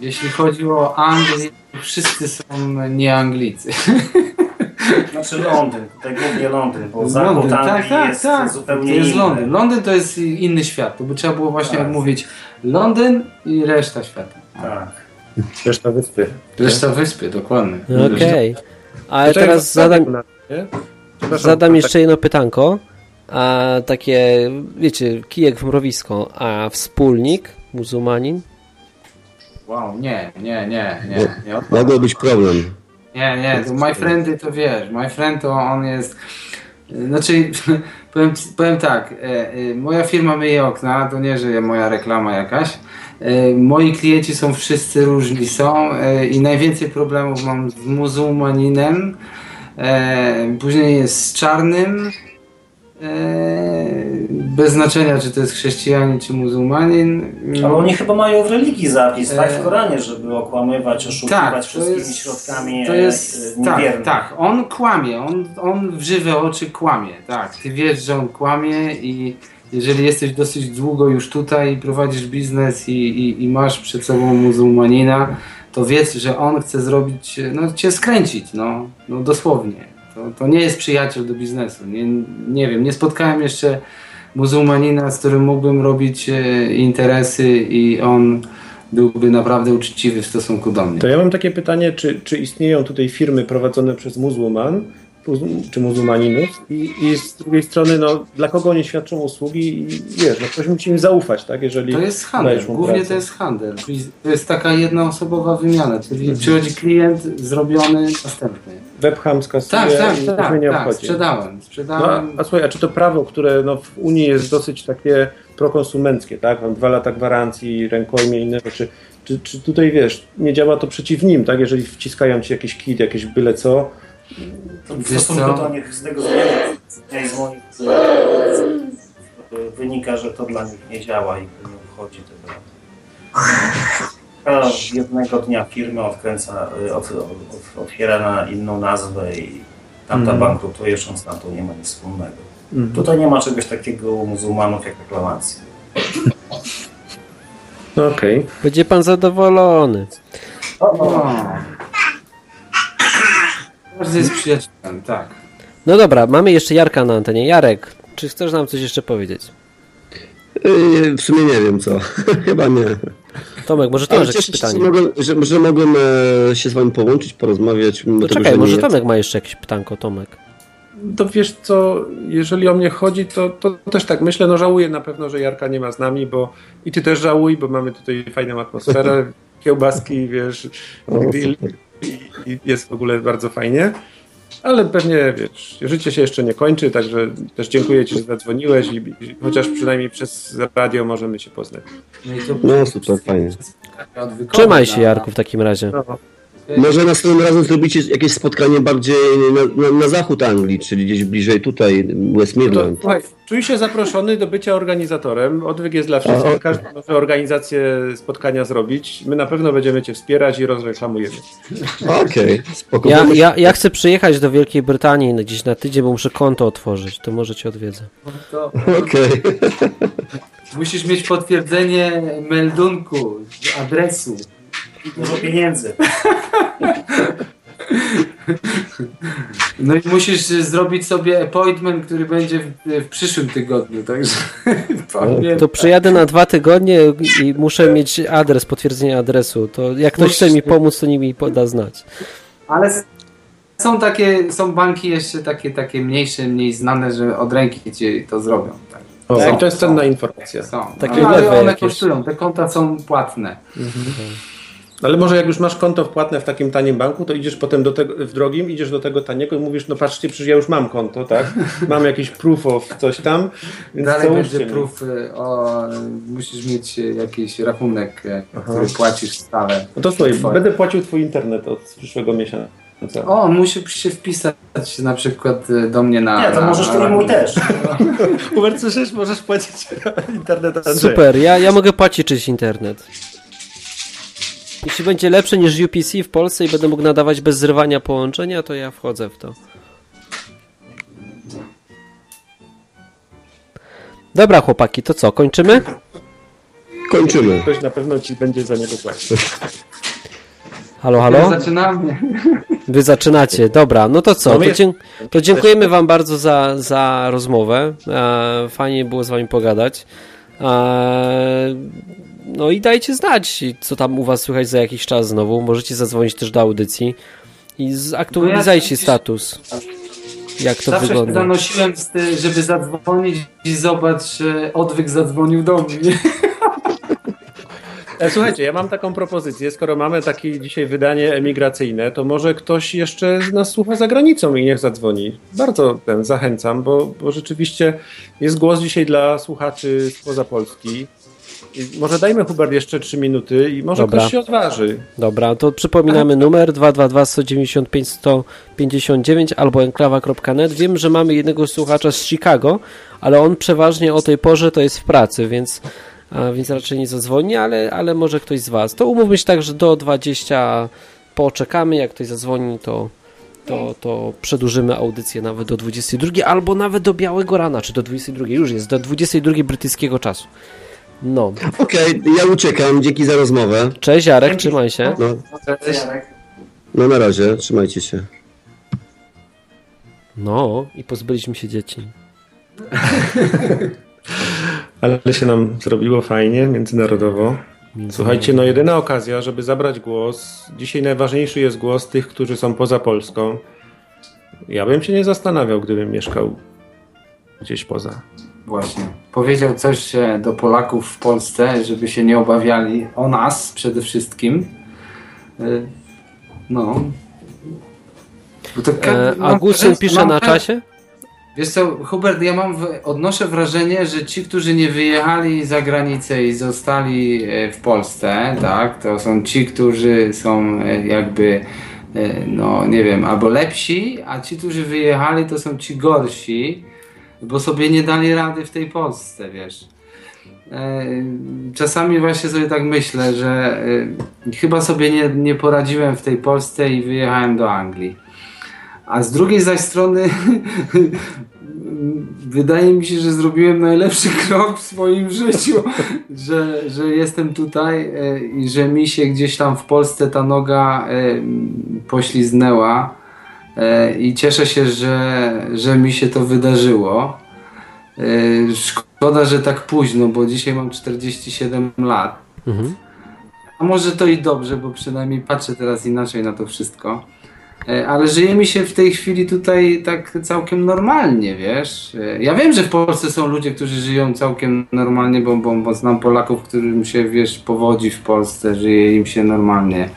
Jeśli chodzi o Anglię, wszyscy są nie Anglicy. znaczy Londyn, tutaj głównie Londyn, bo zachód Londyn, Anglii tak, tak, jest tak. zupełnie to jest inny. Londyn. Londyn to jest inny świat. To by trzeba było właśnie Tak. mówić Londyn i reszta świata. Tak. Reszta wyspy. Reszta wyspy, dokładnie. Okej. Ale Poczekaj, teraz zadam, zadam tak- jeszcze jedno pytanko. A takie, wiecie, kijek w mrowisko, a wspólnik, muzułmanin? Wow, nie, nie, nie, nie. Nie, Mogło być problem. nie, nie to my friendy to wiesz, my friend to on jest... Znaczy, powiem, powiem tak, e, e, moja firma myje okna, to nie, że moja reklama jakaś. E, Moi klienci są wszyscy różni są i najwięcej problemów mam z muzułmaninem, później jest z czarnym, bez znaczenia czy to jest chrześcijanin czy muzułmanin. Ale oni chyba mają w religii zapis, tak? W Koranie, żeby okłamywać, oszukiwać Tak, wszystkimi jest, środkami to jest e, tak, niewiernymi. tak, on kłamie, on, on w żywe oczy kłamie, tak, ty wiesz, że on kłamie i jeżeli jesteś dosyć długo już tutaj i prowadzisz biznes i, i, i masz przed sobą muzułmanina, to wiedz, że on chce zrobić, no cię skręcić, no, no dosłownie. To, to nie jest przyjaciel do biznesu, nie, nie wiem, nie spotkałem jeszcze muzułmanina, z którym mógłbym robić e, interesy i on byłby naprawdę uczciwy w stosunku do mnie. To ja mam takie pytanie, czy, czy istnieją tutaj firmy prowadzone przez muzułman, muzu- czy muzułmaninów i, i z drugiej strony, no, dla kogo oni świadczą usługi i wiesz, no ktoś musi im zaufać, tak, jeżeli To jest handel, głównie pracę. to jest handel. Czyli to jest taka jednoosobowa wymiana, czyli przychodzi klient, zrobiony, następny. Webham skasuje Tak, tak, i tak, tak, nie tak, obchodzi. sprzedałem, No, a, sprzedałem. a słuchaj, a czy to prawo, które no, w Unii jest dosyć takie prokonsumenckie, tak? Mam dwa lata gwarancji, rękojmie i inne rzeczy. Czy, czy tutaj wiesz, nie działa to przeciw nim, tak? Jeżeli wciskają ci jakiś kit, jakieś byle co, To w Wiesz stosunku co? do nich z tego zmiany z moich e, wynika, że to dla nich nie działa i nie obchodzi tego. A jednego dnia firmę odkręca, e, od, od, otwiera na inną nazwę i tamta Mhm. bankrutuje, jeszcze na to nie ma nic wspólnego. Tutaj nie ma czegoś takiego u muzułmanów jak reklamacja. okej. Będzie pan zadowolony. O. Każdy jest przyjacielem, tak. No dobra, mamy jeszcze Jarka na antenie. Jarek, czy chcesz nam coś jeszcze powiedzieć? Yy, W sumie nie wiem co. Chyba nie. Tomek, może masz jakieś pytanie? mogłem, że, że mogłem e, się z wami połączyć, porozmawiać. tego, czekaj, że może nie- Tomek ma jeszcze jakieś pytanko, Tomek. To wiesz co, jeżeli o mnie chodzi, to, to też tak myślę, no żałuję na pewno, że Jarka nie ma z nami, bo i ty też żałuj, bo mamy tutaj fajną atmosferę, kiełbaski, wiesz, grill i, i jest w ogóle bardzo fajnie. Ale pewnie, wiesz, życie się jeszcze nie kończy, także też dziękuję Ci, że zadzwoniłeś i, i chociaż przynajmniej przez radio możemy się poznać. No, i to No super, fajnie. Trzymaj się, Jarku, w takim razie. No, Może następnym razem zrobicie jakieś spotkanie bardziej na, na, na zachód Anglii, czyli gdzieś bliżej tutaj, West Midland. słuchaj, czuj się zaproszony do bycia organizatorem. Odwyk jest dla wszystkich. Każdy może organizację spotkania zrobić. My na pewno będziemy Cię wspierać i rozreklamujemy. Okej, spoko. Ja, ja, ja chcę przyjechać do Wielkiej Brytanii gdzieś na tydzień, bo muszę konto otworzyć. To może cię odwiedzę. To Okej. musisz mieć potwierdzenie meldunku, adresu. I dużo pieniędzy. No i musisz zrobić sobie appointment, który będzie w, w przyszłym tygodniu, także pamiętaj. To przyjadę na dwa tygodnie i muszę mieć adres, potwierdzenie adresu. To jak ktoś chce mi pomóc, to niech mi poda znać. Ale są takie, są banki jeszcze takie, takie mniejsze, mniej znane, że od ręki ci to zrobią. Tak. O, Są, i to jest cenna informacja. Są. Takie No, ale one jakieś. kosztują, te konta są płatne. Ale może jak już masz konto wpłatne w takim tanim banku, to idziesz potem do tego, w drogim, idziesz do tego taniego i mówisz, no patrzcie, przecież ja już mam konto, tak? Mam jakiś proof of coś tam, więc Dalej będzie mi. proof, y, o, musisz mieć jakiś rachunek, y, który płacisz stale. No to słuchaj, Twoje. będę płacił twój internet od przyszłego miesiąca. O, musi się wpisać na przykład y, do mnie na... Nie, to na, możesz na, to i mój też. Hubert, słyszysz? Możesz płacić internet Andrzeja. Super, ja, ja mogę płacić czyjś internet. Jeśli będzie lepsze niż UPC w Polsce i będę mógł nadawać bez zrywania połączenia, to ja wchodzę w to. Dobra, chłopaki, to co, kończymy? Kończymy. Ktoś na pewno ci będzie za niego płacił. Halo, halo? Zaczynamy. Wy zaczynacie, dobra, no to co? No To, dzie- to dziękujemy Wam bardzo za, za rozmowę. E, fajnie było z Wami pogadać. E, no i dajcie znać, co tam u Was słychać za jakiś czas znowu. Możecie zadzwonić też do audycji i zaktualizujcie No ja- status. Jak to Zawsze się wygląda. zanosiłem, z ty- żeby zadzwonić i zobacz, że odwyk zadzwonił do mnie. E, Słuchajcie, ja mam taką propozycję. Skoro mamy takie dzisiaj wydanie emigracyjne, to może ktoś jeszcze z nas słucha za granicą i niech zadzwoni. Bardzo ten zachęcam, bo, bo rzeczywiście jest głos dzisiaj dla słuchaczy spoza Polski. Może dajmy Hubert jeszcze 3 minuty i może Dobra. ktoś się odważy. Dobra, to przypominamy numer 222 195 159 albo enklawa.net. Wiem, że mamy jednego słuchacza z Chicago, ale on przeważnie o tej porze to jest w pracy, więc, a, więc raczej nie zadzwoni, ale, ale może ktoś z Was. To umówmy się tak, że do 20 poczekamy, jak ktoś zadzwoni, to, to, to przedłużymy audycję nawet do 22 albo nawet do białego rana, czy do 22, już jest, do 22 brytyjskiego czasu. No, Okej, ja uciekam, dzięki za rozmowę. cześć Jarek, trzymaj się. No, no na razie, trzymajcie się. No, i pozbyliśmy się dzieci. Ale się nam zrobiło fajnie, międzynarodowo. Słuchajcie, no jedyna okazja, żeby zabrać głos. Dzisiaj najważniejszy jest głos tych, którzy są poza Polską. Ja bym się nie zastanawiał, gdybym mieszkał gdzieś poza. Właśnie. Powiedział coś do Polaków w Polsce, żeby się nie obawiali o nas przede wszystkim. E, No. E, Augustyn pisze mam na czasie? Wiesz co, Hubert, ja mam, odnoszę wrażenie, że ci, którzy nie wyjechali za granicę i zostali e, w Polsce, tak, to są ci, którzy są e, jakby, no nie wiem, albo lepsi, a ci, którzy wyjechali, to są ci gorsi, bo sobie nie dali rady w tej Polsce, wiesz. E, Czasami właśnie sobie tak myślę, że e, chyba sobie nie, nie poradziłem w tej Polsce i wyjechałem do Anglii. A z drugiej zaś strony wydaje mi się, że zrobiłem najlepszy krok w swoim życiu, że, że jestem tutaj e, i że mi się gdzieś tam w Polsce ta noga pośliznęła i cieszę się, że, że mi się to wydarzyło. E, Szkoda, że tak późno, bo dzisiaj mam 47 lat. Mhm. A może to i dobrze, bo przynajmniej patrzę teraz inaczej na to wszystko. E, Ale żyje mi się w tej chwili tutaj tak całkiem normalnie, wiesz. E, Ja wiem, że w Polsce są ludzie, którzy żyją całkiem normalnie, bo, bo, bo znam Polaków, którym się, wiesz, powodzi w Polsce, żyje im się normalnie.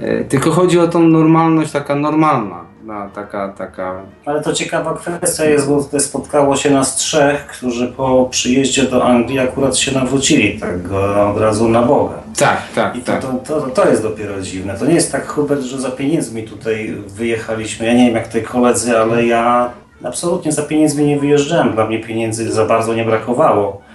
E, Tylko chodzi o tą normalność, taka normalna, no, taka, taka Ale to ciekawa kwestia jest, bo tutaj spotkało się nas trzech, którzy po przyjeździe do Anglii akurat się nawrócili tak go od razu na Boga. Tak, tak, I to, to, to, to jest dopiero dziwne. To nie jest tak, Hubert, że za pieniędzmi tutaj wyjechaliśmy. Ja nie wiem jak tutaj koledzy, ale ja absolutnie za pieniędzmi nie wyjeżdżałem. Dla mnie pieniędzy za bardzo nie brakowało.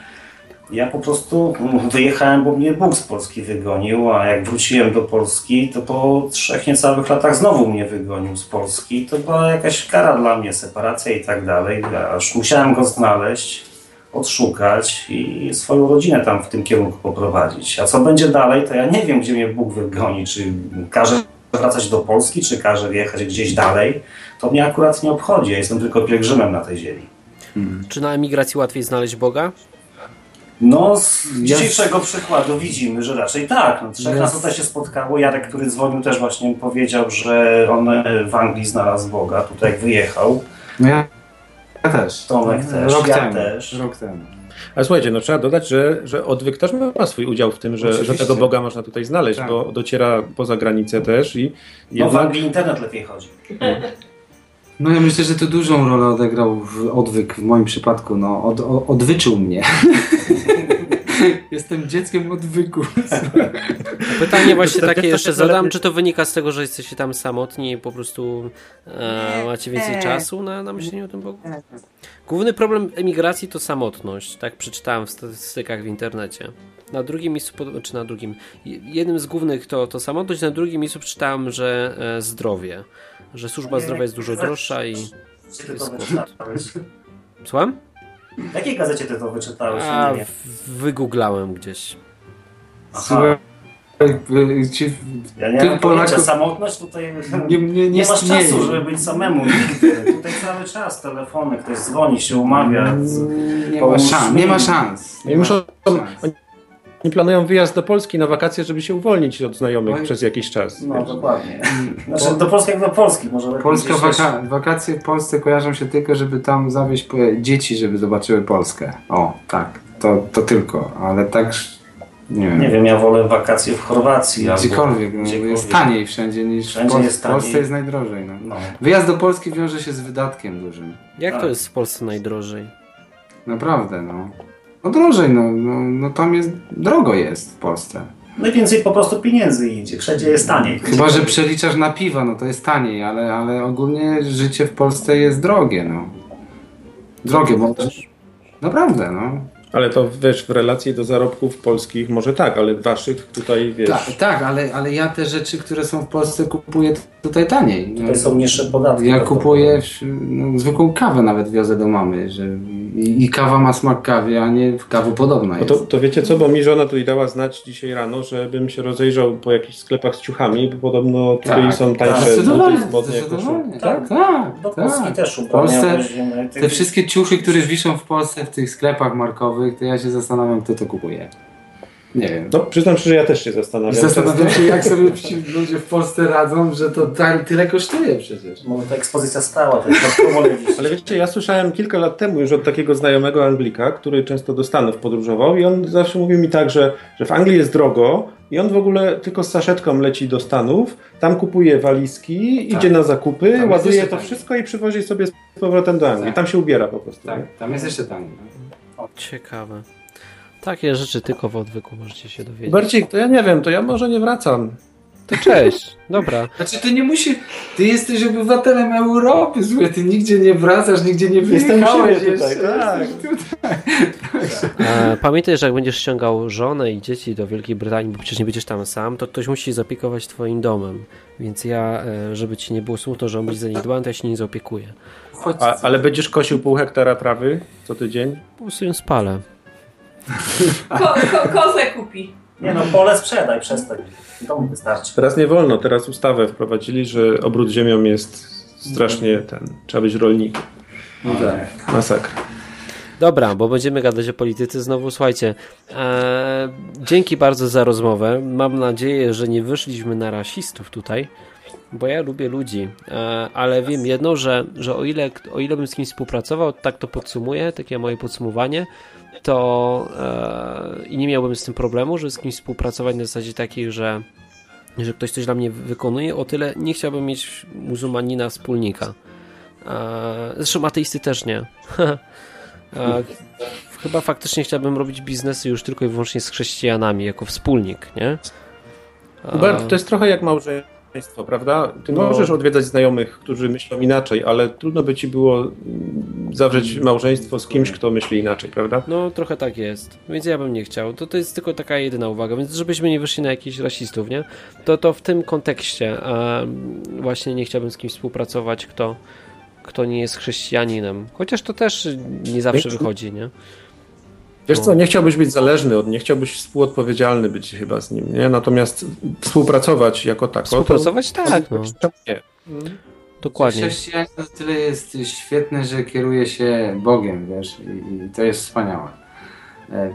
Ja po prostu wyjechałem, bo mnie Bóg z Polski wygonił, a jak wróciłem do Polski, to po trzech niecałych latach znowu mnie wygonił z Polski. To była jakaś kara dla mnie, separacja i tak dalej. Aż musiałem go znaleźć. odszukać i swoją rodzinę tam w tym kierunku poprowadzić. A co będzie dalej, to ja nie wiem, gdzie mnie Bóg wygoni, czy każe wracać do Polski, czy każe wjechać gdzieś dalej. To mnie akurat nie obchodzi, ja jestem tylko pielgrzymem na tej ziemi. Czy na emigracji łatwiej znaleźć Boga? No, z dzisiejszego przykładu widzimy, że raczej tak. No, trzech nas tutaj się spotkało. Jarek, który dzwonił, też właśnie powiedział, że on e, w Anglii znalazł Boga, tutaj jak wyjechał. No ja, ja też. Tomek też, Rok ja temu. też. Rok temu. Ale słuchajcie, no trzeba dodać, że, że odwyk też ma swój udział w tym, że, że tego Boga można tutaj znaleźć, Tak. bo dociera poza granicę też i No w. Anglii internet lepiej chodzi. No ja myślę, że to dużą rolę odegrał w odwyk w moim przypadku. No, od, o, odwyczył mnie. Jestem dzieckiem odwyku. Pytanie właśnie takie jeszcze zadam, czy to wynika z tego, że jesteście tam samotni i po prostu e, macie więcej Nie. czasu na, na myślenie o tym Bogu? Główny problem emigracji to samotność, tak przeczytałem w statystykach w internecie. Na drugim miejscu, czy na drugim, jednym z głównych to, to samotność, na drugim miejscu przeczytałem, że e, zdrowie, że służba zdrowia jest dużo droższa i jest to kłopot. wyczytałeś? Słucham? W jakiej gazecie ty to wyczytałeś? A, nie wygooglałem gdzieś. Aha. Ci, Ja nie tych Polaków- samotność tutaj nie, nie, nie masz istnieje. czasu, żeby być samemu nigdy. Tutaj cały czas telefony, ktoś dzwoni, się umawia. z- Nie ma szans. Nie ma szans. I muszą, szans. Oni planują wyjazd do Polski na wakacje, żeby się uwolnić od znajomych Oj. przez jakiś czas. No dokładnie. Znaczy do Polski jak do Polski, może Polska waka wakacje w Polsce kojarzą się tylko, żeby tam zawieźć dzieci, żeby zobaczyły Polskę. O, tak. To, to tylko, ale tak nie wiem. Nie wiem, ja wolę wakacje w Chorwacji. albo Gdziekolwiek, no, gdziekolwiek. jest taniej wszędzie niż Wszędzie w, Pol- jest w Polsce taniej. jest najdrożej. No. No. Wyjazd do Polski wiąże się z wydatkiem dużym. Jak Tak. to jest w Polsce najdrożej? Naprawdę, no. No drożej, no, no, no tam jest, drogo jest w Polsce. Najwięcej po prostu pieniędzy idzie, wszędzie jest taniej. Chyba, że przeliczasz na piwa, no to jest taniej, ale, ale ogólnie życie w Polsce jest drogie, no. Drogie, bo też... Naprawdę, no. Ale to wiesz, w relacji do zarobków polskich może tak, ale waszych tutaj wiesz. Tak, tak ale, ale ja te rzeczy, które są w Polsce kupuję tutaj taniej. Tutaj są niższe podatki. Ja to- kupuję no, zwykłą kawę nawet wiozę do mamy, że i, i kawa ma smak kawy, a nie kawu podobna No jest. to, to wiecie co, bo mi żona tutaj dała znać dzisiaj rano, żebym się rozejrzał po jakichś sklepach z ciuchami, bo podobno tutaj Tak, są tak. tańsze Zdecydowanie, buty, spodnie, zdecydowanie. koszulki. Tak, tak, Do Polski tak. też W ubrania Polsce wozimy. te wszystkie ciuchy, które wiszą w Polsce w tych sklepach markowych, to ja się zastanawiam, kto to kupuje. Nie wiem. No przyznam szczerze, ja też się I zastanawiam. zastanawiam często. się, jak sobie ci ludzie w Polsce radzą, że to tak tyle kosztuje przecież. Może ta ekspozycja stała, to jest na promo gdzieś. Ale wiecie, ja słyszałem kilka lat temu już od takiego znajomego Anglika, który często do Stanów podróżował i on zawsze mówił mi tak, że, że w Anglii jest drogo i on w ogóle tylko z saszetką leci do Stanów, tam kupuje walizki, Tak. idzie na zakupy, Tam jest ładuje to wszystko i przywozi sobie z powrotem do Anglii. Tak. Tam się ubiera po prostu. nie? Tak, tam jest jeszcze taniej. Ciekawe. Takie rzeczy tylko w odwyku możecie się dowiedzieć. Barcik, to ja nie wiem, to ja może nie wracam. To cześć. Dobra. Znaczy ty nie musi, ty jesteś obywatelem Europy, słuchaj, ty nigdzie nie wracasz, nigdzie nie Jestem wyjechałeś siebie tutaj, jeszcze, tak. jesteś tutaj. E, pamiętaj, że jak będziesz ściągał żonę i dzieci do Wielkiej Brytanii, bo przecież nie będziesz tam sam, to ktoś musi zaopiekować twoim domem. Więc ja, e, żeby ci nie było smutno, że on będzie za nich dbał, to ja się nie zaopiekuję. Chodź, A, ale będziesz kosił pół hektara trawy co tydzień? Po prostu ją spalę. Ko, ko, kozę kupi. Nie no, pole sprzedaj, przestań. Domu wystarczy. Teraz nie wolno, teraz ustawę wprowadzili, że obrót ziemią jest strasznie ten, trzeba być rolnikiem. no tak. Masakra. Dobra, bo będziemy gadać o polityce znowu. Słuchajcie, e, dzięki bardzo za rozmowę. Mam nadzieję, że nie wyszliśmy na rasistów tutaj, bo ja lubię ludzi, e, ale wiem jedno, że, że o, ile, o ile bym z kimś współpracował, tak to podsumuję, takie moje podsumowanie, to e, i nie miałbym z tym problemu, żeby z kimś współpracować na zasadzie takiej, że że ktoś coś dla mnie wykonuje, o tyle nie chciałbym mieć muzułmanina wspólnika. E, zresztą ateisty też nie. E, chyba faktycznie chciałbym robić biznesy już tylko i wyłącznie z chrześcijanami, jako wspólnik, nie? Hubert, to jest trochę jak małżeństwo, prawda? Ty No. możesz odwiedzać znajomych, którzy myślą inaczej, ale trudno by ci było mm, zawrzeć małżeństwo z kimś, kto myśli inaczej, prawda? No, trochę tak jest. Więc ja bym nie chciał. To, to jest tylko taka jedyna uwaga. Więc żebyśmy nie wyszli na jakichś rasistów, nie? To, to w tym kontekście właśnie nie chciałbym z kimś współpracować, kto, kto nie jest chrześcijaninem. Chociaż to też nie zawsze wychodzi, nie? Wiesz co, nie chciałbyś być zależny od, nie chciałbyś współodpowiedzialny być chyba z nim, nie? Natomiast współpracować jako tako. Współpracować to, tak, no. Nie? Dokładnie. Chrześcijaństwo to tyle jest świetne, że kieruje się Bogiem, wiesz, i, i to jest wspaniałe. E,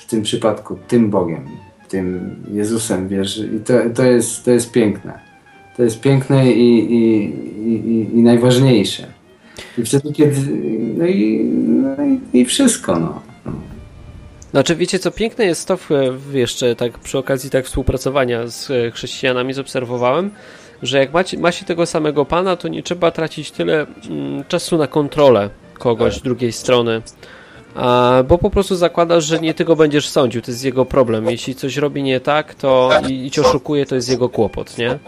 W tym przypadku tym Bogiem, tym Jezusem, wiesz, i to, to, jest, to jest piękne. To jest piękne i, i, i, i najważniejsze. I wtedy, kiedy. No i, no i, i wszystko, no. Znaczy, wiecie co, piękne jest to, jeszcze tak przy okazji tak współpracowania z e, chrześcijanami zobserwowałem, że jak macie, ma się tego samego Pana, to nie trzeba tracić tyle mm, czasu na kontrolę kogoś z drugiej strony. A, bo po prostu zakładasz, że nie ty go będziesz sądził, to jest jego problem. Jeśli coś robi nie tak, to i, i cię oszukuje, to jest jego kłopot, nie?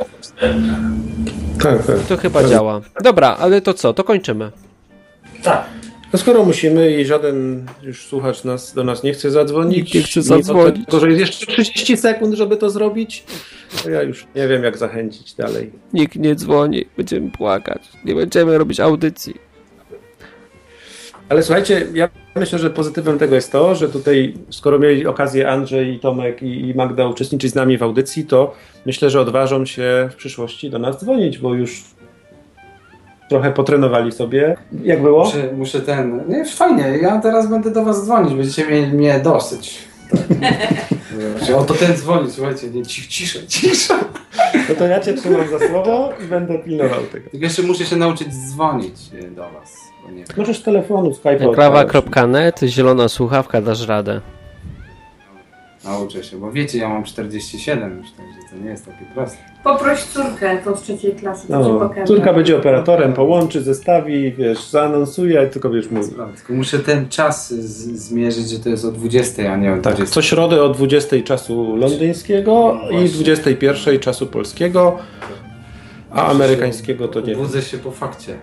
Tak, tak. To chyba działa. Dobra, ale to co? To kończymy. Tak. No skoro musimy i żaden już słuchacz nas, do nas nie chce zadzwonić, Nikt nie chce mimo zadzwonić. Tego, że jest jeszcze 30 sekund, żeby to zrobić, to ja już nie wiem, jak zachęcić dalej. Nikt nie dzwoni, będziemy płakać, nie będziemy robić audycji. Ale słuchajcie, ja myślę, że pozytywem tego jest to, że tutaj, skoro mieli okazję Andrzej, Tomek i i Magda uczestniczyć z nami w audycji, to myślę, że odważą się w przyszłości do nas dzwonić, bo już trochę potrenowali sobie. Jak było? Muszę, muszę ten. Nie, fajnie, ja teraz będę do Was dzwonić, będziecie mieli mnie dosyć. Tak. Że Oto ten dzwoni, słuchajcie, nie, cich, cisza, cisza. No to ja cię trzymam za słowo i będę pilnował tego. Tylko jeszcze muszę się nauczyć dzwonić e, do Was. Możesz z telefonu, Skype'a Klawa.net, zielona słuchawka, dasz radę. Nauczę się, bo wiecie, ja mam 47 już, także to nie jest takie proste. Poproś córkę tą z trzeciej klasy, to ci No, córka będzie operatorem, połączy, zestawi, wiesz, zaanonsuje, tylko wiesz, mówi. Tylko muszę ten czas z, zmierzyć, że to jest o 20, a nie o Tak, 20. co środę o 20 czasu londyńskiego i 21 czasu polskiego, a amerykańskiego to nie. Budzę się po fakcie.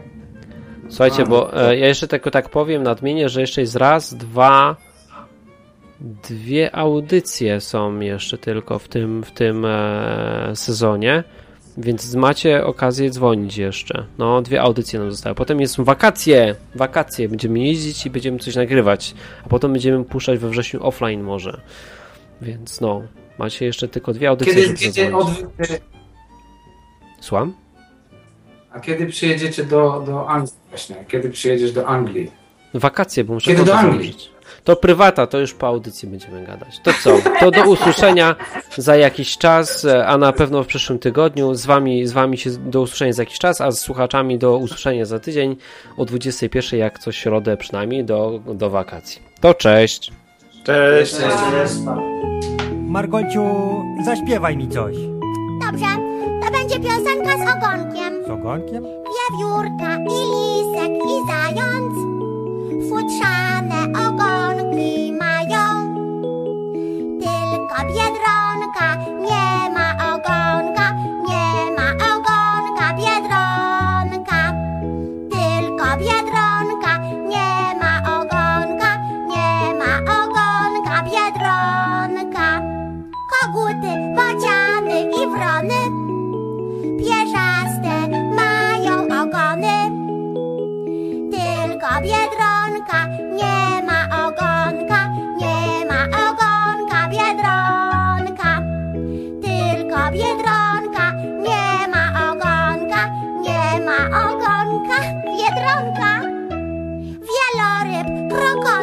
Słuchajcie, bo e, ja jeszcze tylko tak powiem, nadmienię, że jeszcze jest raz, dwa, dwie audycje są jeszcze tylko w tym, w tym e, sezonie, więc macie okazję dzwonić jeszcze. No, dwie audycje nam zostały. Potem jest wakacje, wakacje, będziemy jeździć i będziemy coś nagrywać, a potem będziemy puszczać we wrześniu offline może. Więc no, macie jeszcze tylko dwie audycje, Kiedy, kiedy odwy... Słucham? A kiedy przyjedziecie do, do Anglii właśnie? Kiedy przyjedziesz do Anglii? Wakacje, bo muszę Kiedy do Anglii? To prywata, to już po audycji będziemy gadać. To co? To do usłyszenia za jakiś czas, a na pewno w przyszłym tygodniu. Z wami, z wami się do usłyszenia za jakiś czas, a z słuchaczami do usłyszenia za tydzień o 21, jak co środę przynajmniej, do, do wakacji. To cześć! Cześć! Margolciu, zaśpiewaj mi coś. Dobrze, to będzie piosenka z ogonkiem. Z ogonkiem? Wiewiórka i lisek i zając futsane ogon glim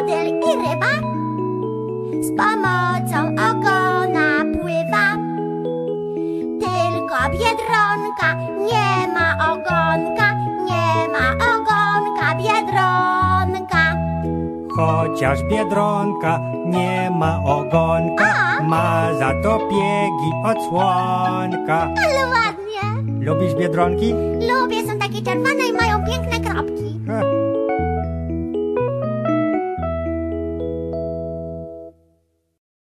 krokodyl i ryba z pomocą ogona pływa. Tylko biedronka nie ma ogonka, nie ma ogonka biedronka. Chociaż biedronka nie ma ogonka, ma za to piegi od słonka. Ale ładnie. Lubisz biedronki? Lubię, są takie czerwone i mają piękne kropki. Ha,